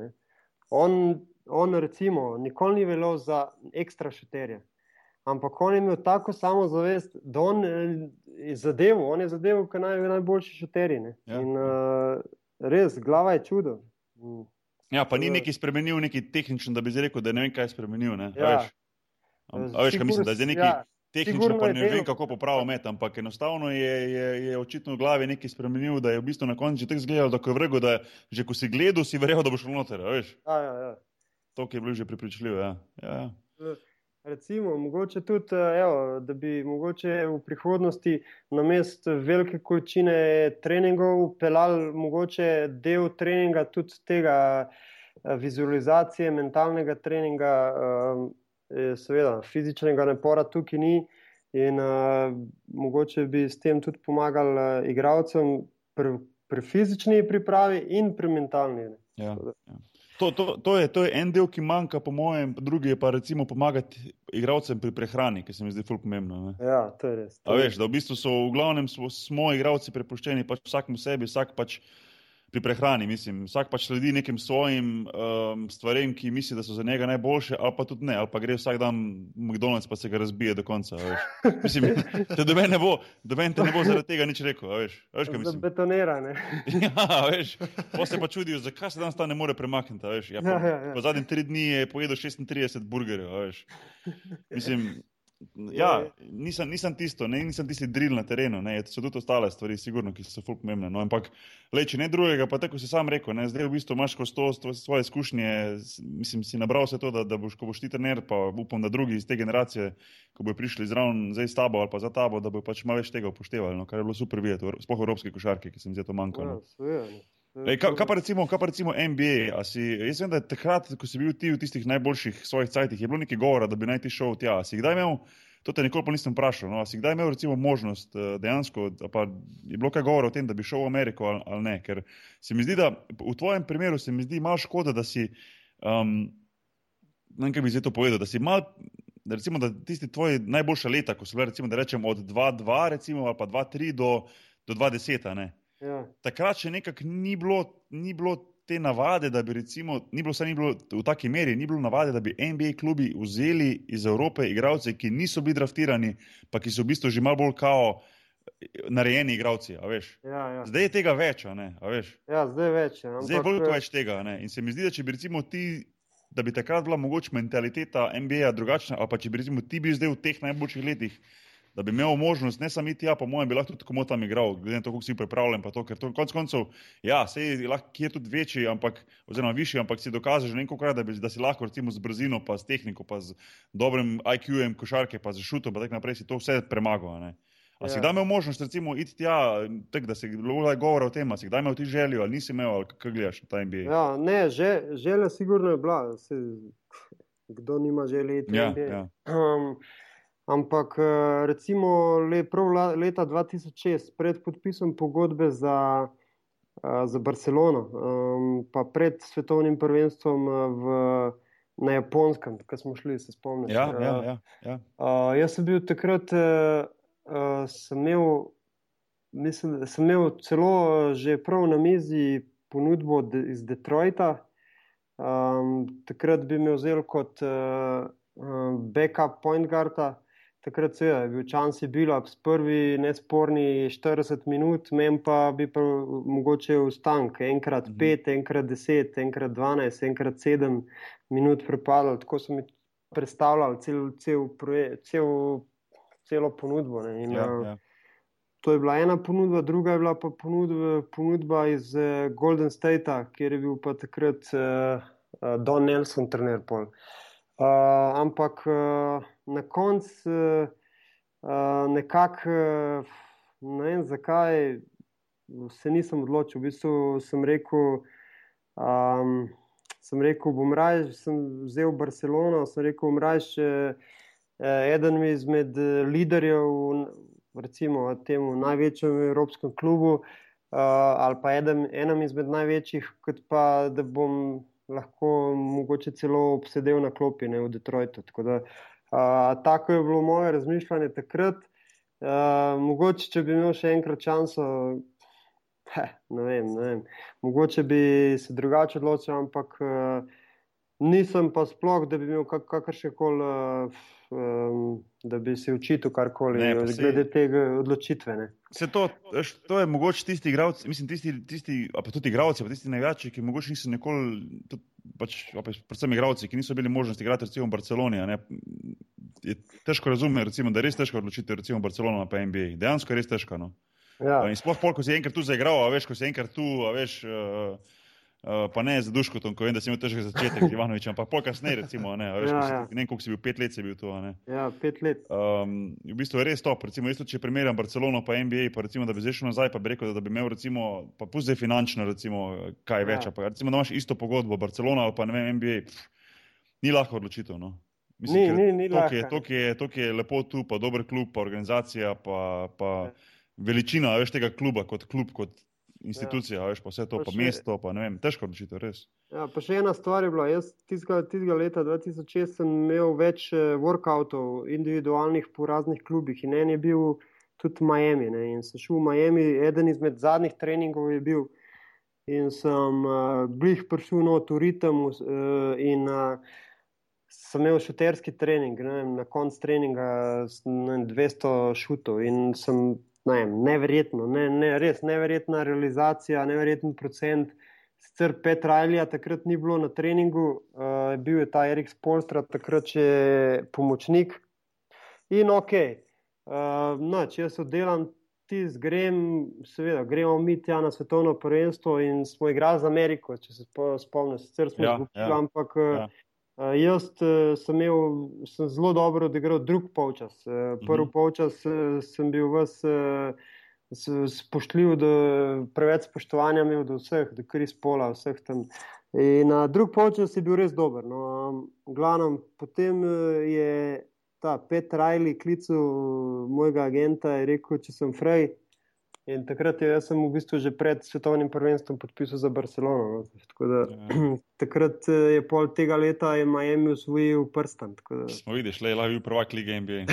On, on, recimo, nikoli ni veljal za ekstra šuterje, ampak on je imel tako samozavest, da on je zadeval, on je zadeval, kot naj, najboljši šuterji. Ja. In uh, res, glava je čudo. Mm. Ja, pa ni neki spremenil, neki tehničen, da bi zdaj rekel, da ne vem, kaj je spremenil. Ja. A veš, a veš kaj mislim, da je zdaj neki ja. tehnično, pa ne vem, kako popraviti met, ampak enostavno je, je, je očitno v glavi nekaj spremenil, da je v bistvu na koncu že tako izgledal, da ko je vrgo, da že ko si gledal, si verjel, da boš šel noter. Ja, ja, ja. To, je bilo že pripričljivo. Ja. Ja. Recimo, mogoče tudi, evo, da bi mogoče v prihodnosti na mest velike količine treningov pelali mogoče del treninga tudi tega vizualizacije, mentalnega treninga, seveda fizičnega napora tukaj ni in mogoče bi s tem tudi pomagali igravcem pri, pri fizični pripravi in pri mentalni. Ja, ja. To, to, to, je, to je en del, ki manjka, po mojem, drugi je pa recimo pomagati igravcem pri prehrani, ki se mi zdi zelo pomembno. Ne? Ja, to je res. To je. Veš, da v bistvu so v glavnem smo, smo igravci prepuščeni pač vsakmu sebi, vsak pač pri prehrani. Mislim, vsak pač sledi nekim svojim um, stvarem, ki misli, da so za njega najboljše, ali pa tudi ne, ali pa gre vsak dan v McDonald's, pa se ga razbije do konca. Mislim, da do mene ne bo, do mene ne bo zaradi tega nič rekel. Veš, veš, Zabetonirane. [LAUGHS] ja, veš, pa se pa čudijo, zakaj se danes ta ne more premakniti. Veš, ja, pa, ja, ja, ja. Po zadnjih tri dni je pojedel 36 burgerjev. Mislim. Ja, nisem, nisem tisto, ne, nisem tisti drill na terenu, ne, so tudi ostale stvari, sigurno, ki so fulp pomembne. No, ampak, le, če ne drugega, pa tako si sam rekel, ne, zdaj v bistvu imaš skozi to svoje izkušnje, mislim, si nabral se to, da, da boš, ko boš ti trener, pa upam, da drugi iz te generacije, ko bojo prišli zraven zdaj s tabo ali pa za tabo, da bojo pač malo več tega upoštevali, no, kar je bilo super videti, spoh evropske košarke, ki se mi zdi to manjkalo. No. Ja, Ej, kaj, kaj, pa recimo, kaj pa recimo NBA? Si, jaz vem, da takrat, ko si bil ti v tistih najboljših svojih cajtih, je bilo nekaj govora, da bi naj ti šel tja. Si kdaj imel, to te nikoli nisem vprašal, no, si kdaj imel recimo možnost eh, dejansko, pa je bilo kaj govora o tem, da bi šel v Ameriko ali, ali ne? Ker se mi zdi, da v tvojem primeru se mi zdi malo škoda, da si, um, ne vem, kaj bi zdaj to povedal, da si mal recimo, da tisti tvoji najboljša leta, ko so bile, recimo, da rečem od 2-2 recimo, ali pa 2-3 do, do 2-10. Ja. Takrat še nekako ni bilo, ni bilo te navade, da bi recimo, ni bilo, ni bilo v taki meri, ni bilo navade, da bi NBA klubi vzeli iz Evrope igralce, ki niso bili draftirani, pa ki so v bistvu že malo bolj kao. Narejeni igravci, a veš. Ja, ja. Zdaj je tega več, a ne, a. Ja, zdaj je več. ja, Zdaj je ampak, veliko eh, več tega. In se mi zdi, da če bi recimo ti, da bi takrat bila mogoče mentaliteta NBA drugačna, ali pa če bi recimo ti bil zdaj v teh najboljših letih, da bi imel možnost, ne samo iti, ja, po mojem, bi lahko tudi komu tam igral, glede na to, kako si pripravljen. To, ker to konec koncev, ja, se je lahko kje tudi večji, ampak, oziroma višji, ampak si dokažeš že nekajkrat, da, bi- da si lahko recimo z brzino, pa s tehniko, pa z dobrim IQ-jem košarke, pa z šutom, pa tako naprej si to vse premagal. ne. A si Ja. kdaj imel možnost, recimo, iti tja, tak, da se je bilo govora o tem, a si kdaj imel ti željo, ali nisi imel, ali kako gledaš na ta NBA? Ja, ne, že, želja sigurno je bila. Se, kdo nima želje iti Ja, NBA? ja. Um, ampak eh, recimo le, prav leta 2006, pred podpisom pogodbe za, eh, za Barcelono, um, pa pred svetovnim prvenstvom eh, v, na Japonskem, ko smo šli, se spomnim. Ja, ja, ja, ja. Uh, jaz sem bil takrat, sem imel, mislim, sem imel celo že prav na mizi ponudbo iz Detroita. Um, takrat bi me vzel kot uh, backup point guarda. Takrat seveda, je bil Čansi Billups prvi nesporni 40 minut, meni pa bi pa mogoče ustank, enkrat Mhm. 5, enkrat 10, enkrat 12, enkrat 7 minut prepadal. Tako so mi predstavljali cel, cel proje, cel, celo ponudbo. Ne. In, Ja, eh, ja. To je bila ena ponudba, druga je bila pa ponudba, ponudba iz uh, Golden Statea, kjer je bil pa takrat uh, Don Nelson, trener pol. Uh, ampak uh, na koncu uh, nekako, uh, ne vem zakaj, se nisem odločil. V bistvu sem rekel, um, sem rekel, bom raje, sem vzel Barcelono, sem rekel, bom raje še eden izmed liderjev recimo temu največjem evropskem klubu, uh, ali pa eden, enem izmed največjih, kot pa da bom lahko mogoče celo obsedel na klopi ne, v Detroitu. Tako da, uh, tako je bilo moje razmišljanje takrat. Uh, mogoče, če bi imel še enkrat šanso, heh, ne, vem, ne vem, mogoče bi se drugače odločil, ampak uh, nisem pa sploh, da bi imel kak, kakršne koli. Uh, um, da bi se učil karkoli Ne, glede tega odločitve. Ne. Se to, to je mogoče tisti igralci, mislim, tisti, tisti pa tudi igralci, pa tisti največji, ki mogoče niso nikoli, tudi, pač, pa predvsem igralci, ki niso imeli možnosti igrati recimo v Barceloni. Ne, je težko razumeti, recimo, da je res težko odločiti recimo Barcelona pa NBA. Dejansko je res težko. No. Ja. In sploh pol, ko si enkrat tu zaigral, a veš, ko si enkrat tu, a veš. Uh, Uh, pa ne za duškotom, ko vem, da si imel težek začetek, Ivanovič, ampak pol kasneje, recimo, ne, veš, Ja, ja. ne vem, koliko si bil, pet let si bil a Ne. ja, pet let. Um, v bistvu je res to. Recimo, jaz če primerjam Barcelono pa NBA, pa recimo, da bi zdaj šel nazaj, pa bi rekel, da, bi imel, recimo, pa pusti finančno, recimo, kaj Ja. več. Ja. Recimo, da imaš isto pogodbo, Barcelona ali pa ne vem, NBA. Pff, ni lahko odločitev. No. Ni- ker ni- ni toliko je, lahka. toliko je, toliko je lepo tu, pa dober klub, pa organizacija, pa, pa Ja. veličina veš, tega kluba kot klub, kot institucija, a veš, pa vse to, Pa pa še- mesto, pa ne vem, težko odločitev, res. Ja, pa še ena stvar je bila. Jaz tistega, leta 2006 sem imel več eh, workoutov, individualnih po raznih klubih in en je bil tudi Miami. Ne, in sem šel v Miami, eden izmed zadnjih treningov je bil. In sem uh, blih prišel not v ritem uh, in uh, sem imel šuterski trening. Ne vem, na koncu treninga ne vem, 200 šutov in sem ne vem, neverjetno, ne, ne, res neverjetna realizacija, neverjeten procent. Sicer Petra Alija takrat ni bilo na treningu, uh, bil je ta Erik Spolstra, takrat še pomočnik. In ok, uh, noč, jaz oddelam tis, grem, seveda, gremo mi tja na svetovno prvenstvo in smo igrali z Ameriko, če se spo- spomnim, sicer smo Ja, izgubili, ja, ampak uh, ja. Uh, jaz uh, sem imel, sem zelo dobro odigral drug polčas. Uh, prvi Mhm. polčas uh, sem bil vas. Uh, spoštljiv, do, preveč spoštovanja imel do vseh, do Kris Pola, vseh tam. In uh, drug polčas je bil res dober. No, um, glavnem, potem uh, je ta Petr Rajli klical mojega agenta in rekel, če sem frej, In takrat je, jaz sem v bistvu že pred svetovnim prvenstvom podpisal za Barcelono. No. Da, ja. [CLEARS THROAT] Takrat eh, je pol tega leta je Miami usvojil prstan. Da... Smo videli, le je bil prvak lige NBA.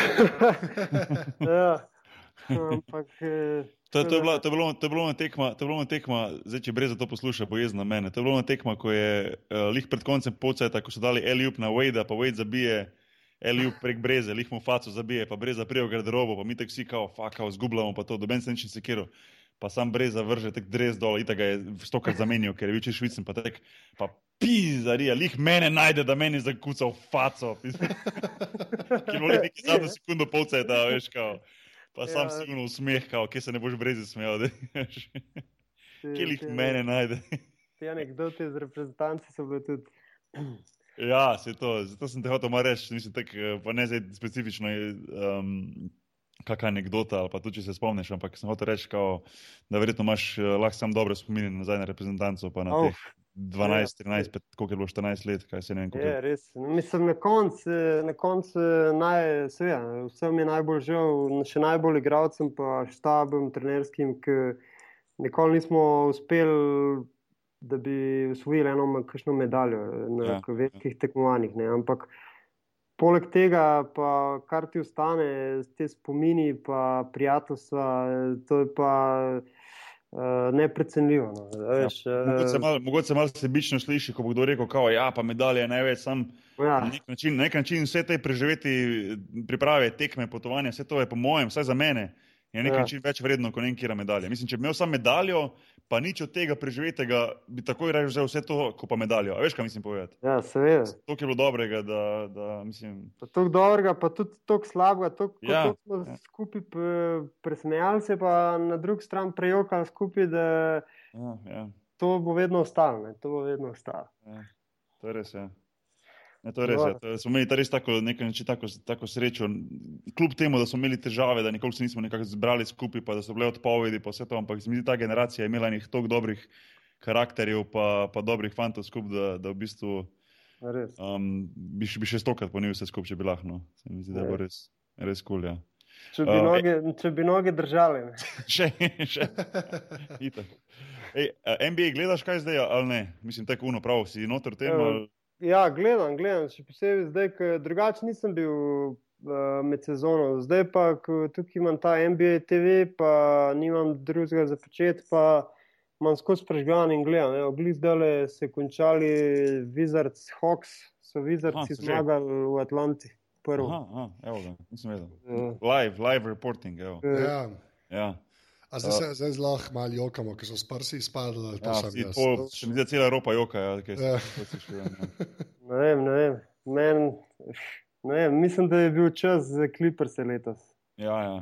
[LAUGHS] ja, [LAUGHS] ampak. Eh, to, to, je bila, to, je bilo, to je bilo tekma, to je bilo tekma, zdaj če brez to posluša, bo jezna mene. To je bilo tekma, ko je uh, lih pred koncem poceta, ko so dali Eliup na Wade, pa Wade zabije. Eliup prek breze, lih mu faco zabije, pa breza prijo garderobo, pa mi tako vsi kao, fakao, zgubljamo pa to, doben se nič ne sekiral. Pa sam breza vrže tek dres dol, in tega je stokrat zamenil, ker je bil če švicen, pa tek, pa pizarija, lih mene najde, da meni zakuca v faco. [LAUGHS] Ki mora neki zadnjo sekundo polce, da veš kao. Pa sam ja. sigurno usmeh, kao, kje se ne boš brezi smejal, da veš. Kje lih mene najde. Te anekdote z reprezentanci so bile tudi. Ja, se to, zato sem te hotel malo reči, mislim, tak, eh, pa ne zdaj specifično, um, kakšna anekdota ali pa tudi, če se spomniš, ampak sem hotel reči, kao, da verjetno imaš uh, lahko sam dobre spomine nazaj na reprezentanco, pa na oh. teh 12, 13, ja. koliko je bilo 14 let, kaj se ne vem. Je, res. No, mislim, na koncu, na koncu naj, seveda, vsem je najbolj žal, še najbolj igravcem, pa štabom, trenerskim, ki nikoli nismo uspeli da bi usvojili eno kakšno medaljo na ja, velikih ja. tekmovanjih. Ne. Ampak poleg tega, pa, kar ti ostane, te spomini, pa prijateljstva, to je pa. Uh, Neprecenljivo. No. Veš, ja, uh, mogoče se malo sebično sliši, ko bo kdo rekel, da ja, je medalja največ. Sam, ja. na, nek način, na nek način vse te preživeti, priprave, tekme, potovanja, vse to je po mojem, vsaj za mene, je na nek ja. več vredno kot nekaj medalje. Mislim, če bi imel samo medaljo, pa nič od tega preživetega, bi takoj rekel, je vse to, ko pa medaljo. A veš, kaj mislim povedati? Ja, seveda. To je bilo dobrega, da, da mislim. To je dobrega, pa tudi to slabega, to, ja, to smo ja. skupaj presmejali se, pa na drugi strani prejokali skupaj, da ja, ja. to bo vedno ostalo. To bo vedno ostalo. Ja, to je res. Ja. Ne, to je res. Ja. To, smo imeli res tako, nekaj, tako, tako srečo. Kljub temu, da smo imeli težave, da nikoli se nismo zbrali skupaj, pa da so bile odpovedi, pa vse to. Ampak se mi zdi, ta generacija je imela nekaj tako dobrih karakterjev, pa, pa dobrih fantov skupaj, da, da v bistvu um, bi, bi še stokrat ponil vse skupaj, če bi lahko. No. Se mi zdi, da bo res, res kul. Cool, ja. Če bi, uh, noge, če bi noge držali. [LAUGHS] še, še. Ej, NBA gledaš kaj zdaj, ali ne? Mislim, tako uno, prav si noter tem. Ali... Ja, gledam, gledam. Še posebej zdaj, ker drugače nisem bil uh, med sezono. Zdaj pa, ko tukaj imam ta NBA TV, pa nimam drugega za početi, pa imam skozi prežgan in gledam. Ogli zdaj se končali Wizards Hawks, so Wizards zmagali v Atlanti. Prvo. Aha, aha, evo ga, nisem vedel. Uh, live, live reporting, evo. Uh, ja. ja. A zdaj se zdaj zelo malo jokamo, ker so s prsi izpadli. Ja, še ni za cela Evropa joka. Ja, ja. [LAUGHS] ne vem, ne vem. Men, ne vem. Mislim, da je bil čas za Clippers letos. Ja, ja.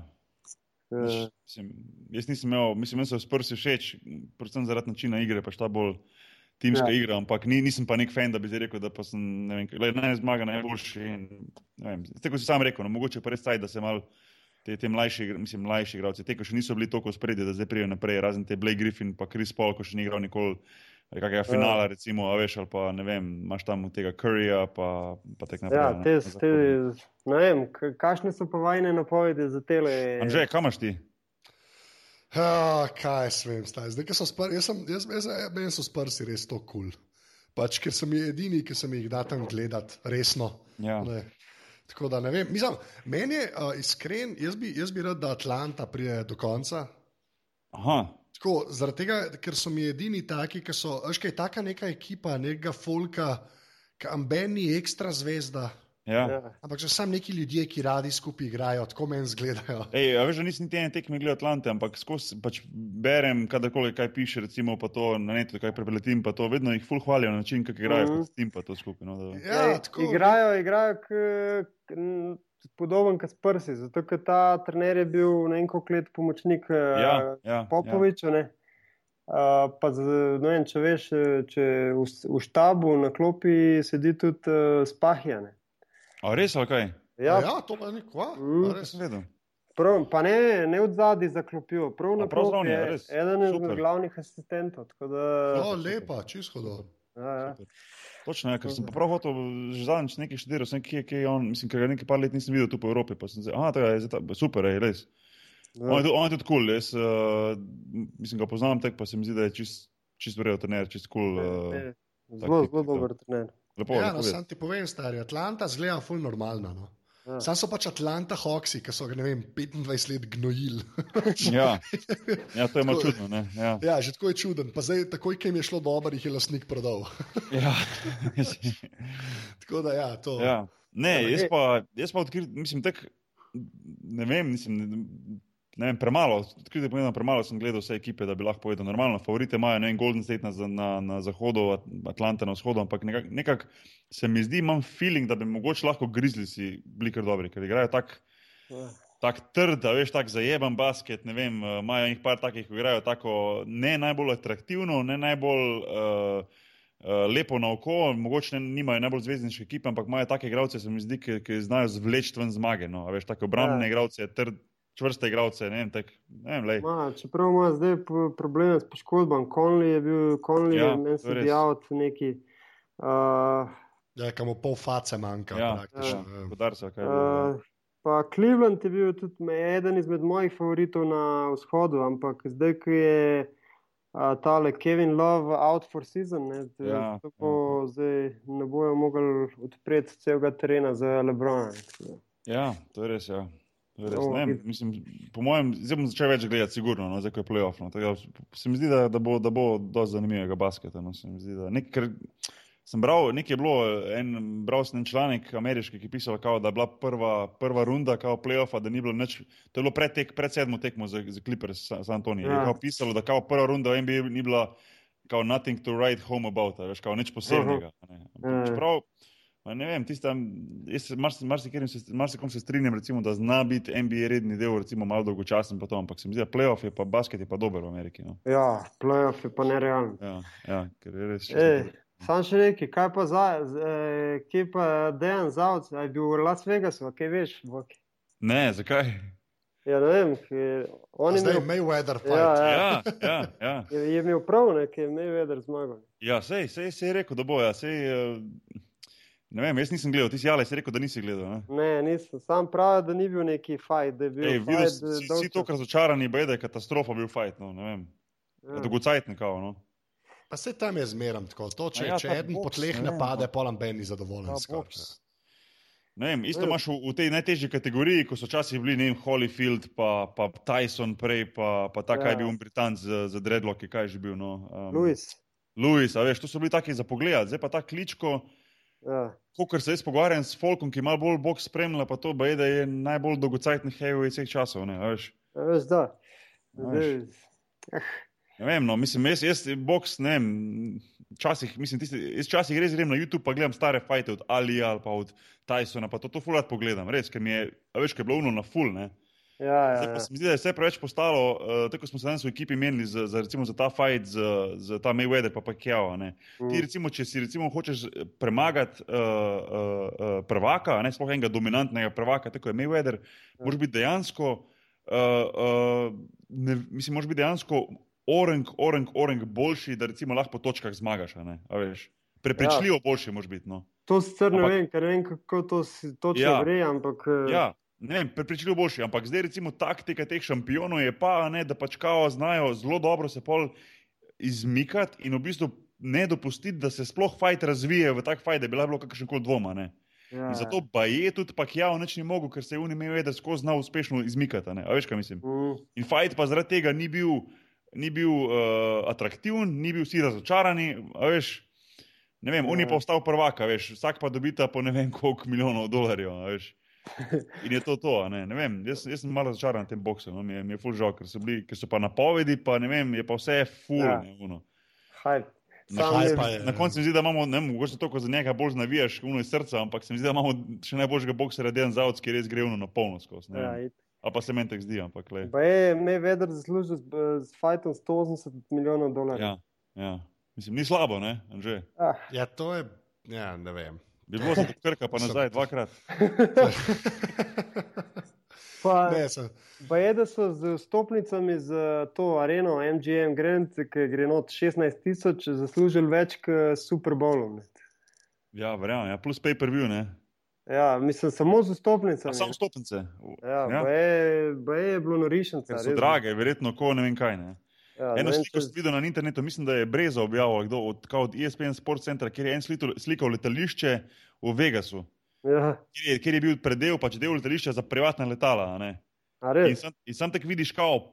Uh. Mislim, jaz nisem imel, mislim, da so s prsi všeč, predvsem zaradi načina igre, pa šta bolj timska ja. igra, ampak ni, nisem pa nek fan, da bi zdaj rekel, da sem naj zmaga najboljši. Tako si sam rekel, no, mogoče pa res taj, da se malo te, te mlajši, mislim, mlajši igralci, te, ki še niso bili tako spredje, da zdaj prijo naprej, razen te Blake Griffin, pa Chris Paul, ko še ni igral nikoli. Kakega finala, recimo, veš, ali pa ne vem, imaš tam tega Curryja, pa, pa tek naprej. Ja, te, te, ne vem, kakšne so pa vajne napovedi za tele. Anže, kam imaš ti? Ja, kaj s vem, zdaj, zdaj, so spr, jaz sem, jaz, jaz, jaz, meni so sprsi res to kul. Cool. Pač, ker sem edini, ki sem jih da tam gledati, resno. Ja. Tako da ne vem. Mislim, meni je uh, iskren, jaz bi, jaz bi rad, da Atlanta pride do konca. Aha. Tako, zaradi tega, ker so mi edini taki, ki so, veš, kaj je taka neka ekipa, nekega folka, ki ambeni ekstra zvezda. Ja. ja. Ampak so samo neki ljudje, ki radi skupaj igrajo, tako meni zgledajo. Ej, ja, veš, nisem niti en tekmi gledal Atlante, ampak skozi pač berem, kadarkoli kaj piše, recimo pa to na netu, kaj prepletim, pa to vedno jih full hvalijo na način, kako igrajo, mm -hmm. kot tim pa to skupaj. No, da... ja, tako, igrajo, igrajo k, k, podoben kot prsi, zato ker ta trener je bil na enko let pomočnik ja, ja, Popoviča. Ja. Uh, pa, z, vem, če veš, če v, v štabu na klopi sedi tudi uh, spahjane. A res, ali kaj? Ja, ja to pa ni kva. Mm. Res vedem. Prav, pa ne, ne od zadaj zaklopijo, prav na prav je res. Eden izmed glavnih asistentov. Da... No, lepa, čisto do. Ja, ja. Točno, ja, ker sem pa prav hotel, že zadnjič nekaj študiral, sem kje, kje on, mislim, ker ga nekaj par let nisem videl tu po Evropi, pa sem se, aha, to je, super, je res. On je, tu- on je tudi kul, cool. jaz uh, mislim, ga poznam tako, pa se mi zdi, da je čist, čist vrejo trener, čist kul. Cool, uh, Zelo, zelo dober trener. Lepo, Ja, lepo no, je. sam ti povem, stari Atlanta zgleda ful normalno. No. Ja. Sam so pač Atlanta Hawksi, ki so ga ne vem, 25 let gnojili. [LAUGHS] Ja. ja, to je malo čudno. Ne? Ja. ja, že tako je čuden. Pa zdaj, takoj, ki jim je šlo dobro, jih je lastnik prodal. [LAUGHS] Ja. [LAUGHS] tako da, ja, to. ja. Ne, Ja, jaz pa, jaz pa odkrit, mislim, tak, ne vem, mislim, ne, vem, premalo, odkrito povedano, premalo sem gledal vse ekipe, da bi lahko povedal. Normalno, favorite imajo, ne vem, Golden State na, na, na zahodu, At- Atlanta na vzhodu, ampak nekako nekak se mi zdi, imam feeling, da bi mogoče lahko grizli si bili kar dobri, ker igrajo tako Ja. tak trd, a veš, tako zajeban basket. Ne vem, eh, imajo jih par takih, ki igrajo tako ne najbolj atraktivno, ne najbolj uh, uh, lepo na oko, mogoče ne, nimajo najbolj zvezdniške ekipe, ampak imajo take igralce, se mi zdi, ki, ki znajo zvleči ven zmage. No, a veš, tako obrambne ja. igralce, trd, čvrste igralce, ne vem, tak, ne vem, lej. Ma, čeprav ima zdaj probleme s poškodbami, Conley je bil, Conley Ja, je meni se dejal neki. Uh, Ja, kam pol face manjka. Ja, praktično. Ja. Podarca, kaj je bilo, ja. Uh, pa Cleveland je bil tudi eden izmed mojih favoritov na vzhodu, ampak zdaj, ko je uh, tale Kevin Love out for season, ne, d- Ja, bo, zdaj ne bojo mogli odpreti celega terena za Lebrona. Ja, to je res. Ja. Res. Ne, mislim, po mojem, zdaj bom začel več gledati, sigurno, no, zdaj ko je playoff. No, tako se mi zdi, da, da bo, da bo dosti zanimivega basketa. No, se zdi, da nek, ker sem bral, nekaj je bilo, en, bral sem en članek ameriški, ki je pisal, kao, da je bila prva, prva runda playoffa, da ni bilo nič. To je bilo pred, tek, pred sedmo tekmo za, za Clippers San San Antonio. Ja. Je kao pisalo, da kao prva runda v NBA ni bila kao nothing to write home about, veš, kao nič posebnega. a Ne. Ampak. Čeprav, Pa ne vem, tista, jaz se marsi- marsikaterim se, marsikom se strinjam, recimo, da zna biti NBA redni del, recimo malo dolgočasen, pa to, ampak se mi zdi, da playoff je pa basket je pa dober v Ameriki. No. Ja, playoff je pa nerealen. Ja, ja, ker je res. Ej, Sam še nekaj, kaj pa za, z- eh, kje pa Dejan Zavc, a je bil v Las Vegasu, kaj veš? Boki? Ne, zakaj? Ja, ne vem, ker on je imel, Mayweather fight. Ja, Ja, ja, ja. je, je imel prav, ne, ker je Mayweather zmagal. ja sej, sej, sej je rekel, da bo, ja, sej, eh, ne vem, jaz nisem gledal, ti si jale, si rekel, da nisi gledal. Ne? Ne, nisem, sam pravi, da ni bil neki fajt, da je bil Ej, videl, fajt. si, si, to razočarani, bej, da je katastrofa bil fajt, no, ne vem. Ja. Dolgocajtni kao, no. Pa se tam je zmeram tako. To, če, A ja, ja, če ta eden boks, po tleh ne vem, napade, no. polam Ben ni zadovoljen. Boks. Ne vem, isto Ja. imaš v, v tej najtežji kategoriji, ko so včasih bili, ne vem, Holyfield, pa, pa Tyson prej, pa, pa ta, kaj je Ja. bil Britanc z, z Dreadlocki, kaj je že bil. No, um, Luis. Louis, a veš, to so bili taki za pogled, zdaj pa ta kličko, Ja. kot se jaz pogovarjam s Folkom, ki malo bolj boks spremlja, pa to baje, da je najbolj dolgocajtni heavyweight vseh časov, ne, veš. Ja, veš, da. A Zdaj, Ne vem, no, mislim, jaz, jaz boks, ne vem, včasih, mislim, tisti, jaz včasih res grem na YouTube, pa gledam stare fajte od Alija ali pa od Tysona, pa to, to fulat pogledam, res, ker mi je, veš, ker je bilo uno na full, ne. Ja, ja, Zdaj pa ja. se mi zdi, da je vse preveč postalo, uh, tako smo se danes v ekipi menili za, za, recimo, za ta fight, za, za ta Mayweather pa Pacquiao. ne. Ti, Mm. recimo, če si recimo, hočeš premagati uh, uh, uh, prvaka, ne sploh enega dominantnega prvaka, tako je Mayweather, Ja. moraš biti dejansko, uh, uh, ne, mislim, moraš biti dejansko orang, orang, orang boljši, da recimo lahko po točkah zmagaš. Prepričljivo ja. boljši moraš biti. No. To sicer ne Ampak- vem, ker ne vem, kako to točno Ja. gre, ampak eh, Ja, ne vem, prepričljivo boljši, ampak zdaj recimo taktika teh šampionov je pa, ne, da pač kao znajo zelo dobro se pol izmikati in v bistvu ne dopustiti, da se sploh fajt razvije v tak fajt, da bi lahko bilo kakršen koli dvoma. Ne. ja, In zato pa je tudi Pakjao nič ni mogel, ker se je Unimej da skozi znal uspešno izmikati. a veš, kaj mislim? Mm. In fajt pa zaradi tega ni bil, ni bil uh, atraktiven, ni bil vsi razočarani, a veš. Ne vem, on je Ja. pa ostal prvaka, veš, vsak pa dobita po ne vem koliko milijonov dolarjev, veš. [LAUGHS] In je to to, a ne, ne vem, jaz, jaz sem malo razočaran na tem boksu, no, mi je, mi je full žal, ker so, bili, ker so pa napovedi, pa ne vem, je pa vse full. Ja. Ne. Na, je- pa na koncu se mi zdi, da imamo, ne vem, mogoče to, ko za njega bolj navijaš, uno iz srca, ampak se mi zdi, da imamo še najboljšega boksera, Dejan Zavod, ki res gre uno na polno skozi. ne Ja, A pa se meni tako zdi, ampak le. Pa je Mayweather zaslužil z, z fajtom 180 milijonov dolarjev. Ja, ja. Mislim, ni slabo, ne, Anže. Ah, Ja, to je, ja, ne vem. Bi bilo za krka, pa nazaj dvakrat. [LAUGHS] pa, Ne, sem, pa je, da so z stopnicami za to areno MGM Grand, ki gre not 16 tisoč, zaslužili več kot Super Bowlom. ne. Ja, verjamem, ja. plus pay per view, ne. Ja, mislim, samo z vstopnicami. Samo stopnice. Ja, ja. Je, je bilo norišnice. So drage, verjetno, ko ne vem kaj. Ne. Ja, Eno sliko če- sem videl na internetu, mislim, da je Breza objavil, kdo od, od ESPN Sport Centra, kjer je en slito- slikal letališče v Vegasu, Ja, kjer je, kjer je bil predel, pač del letališča za privatna letala. In sam, in sam tako vidiš, kao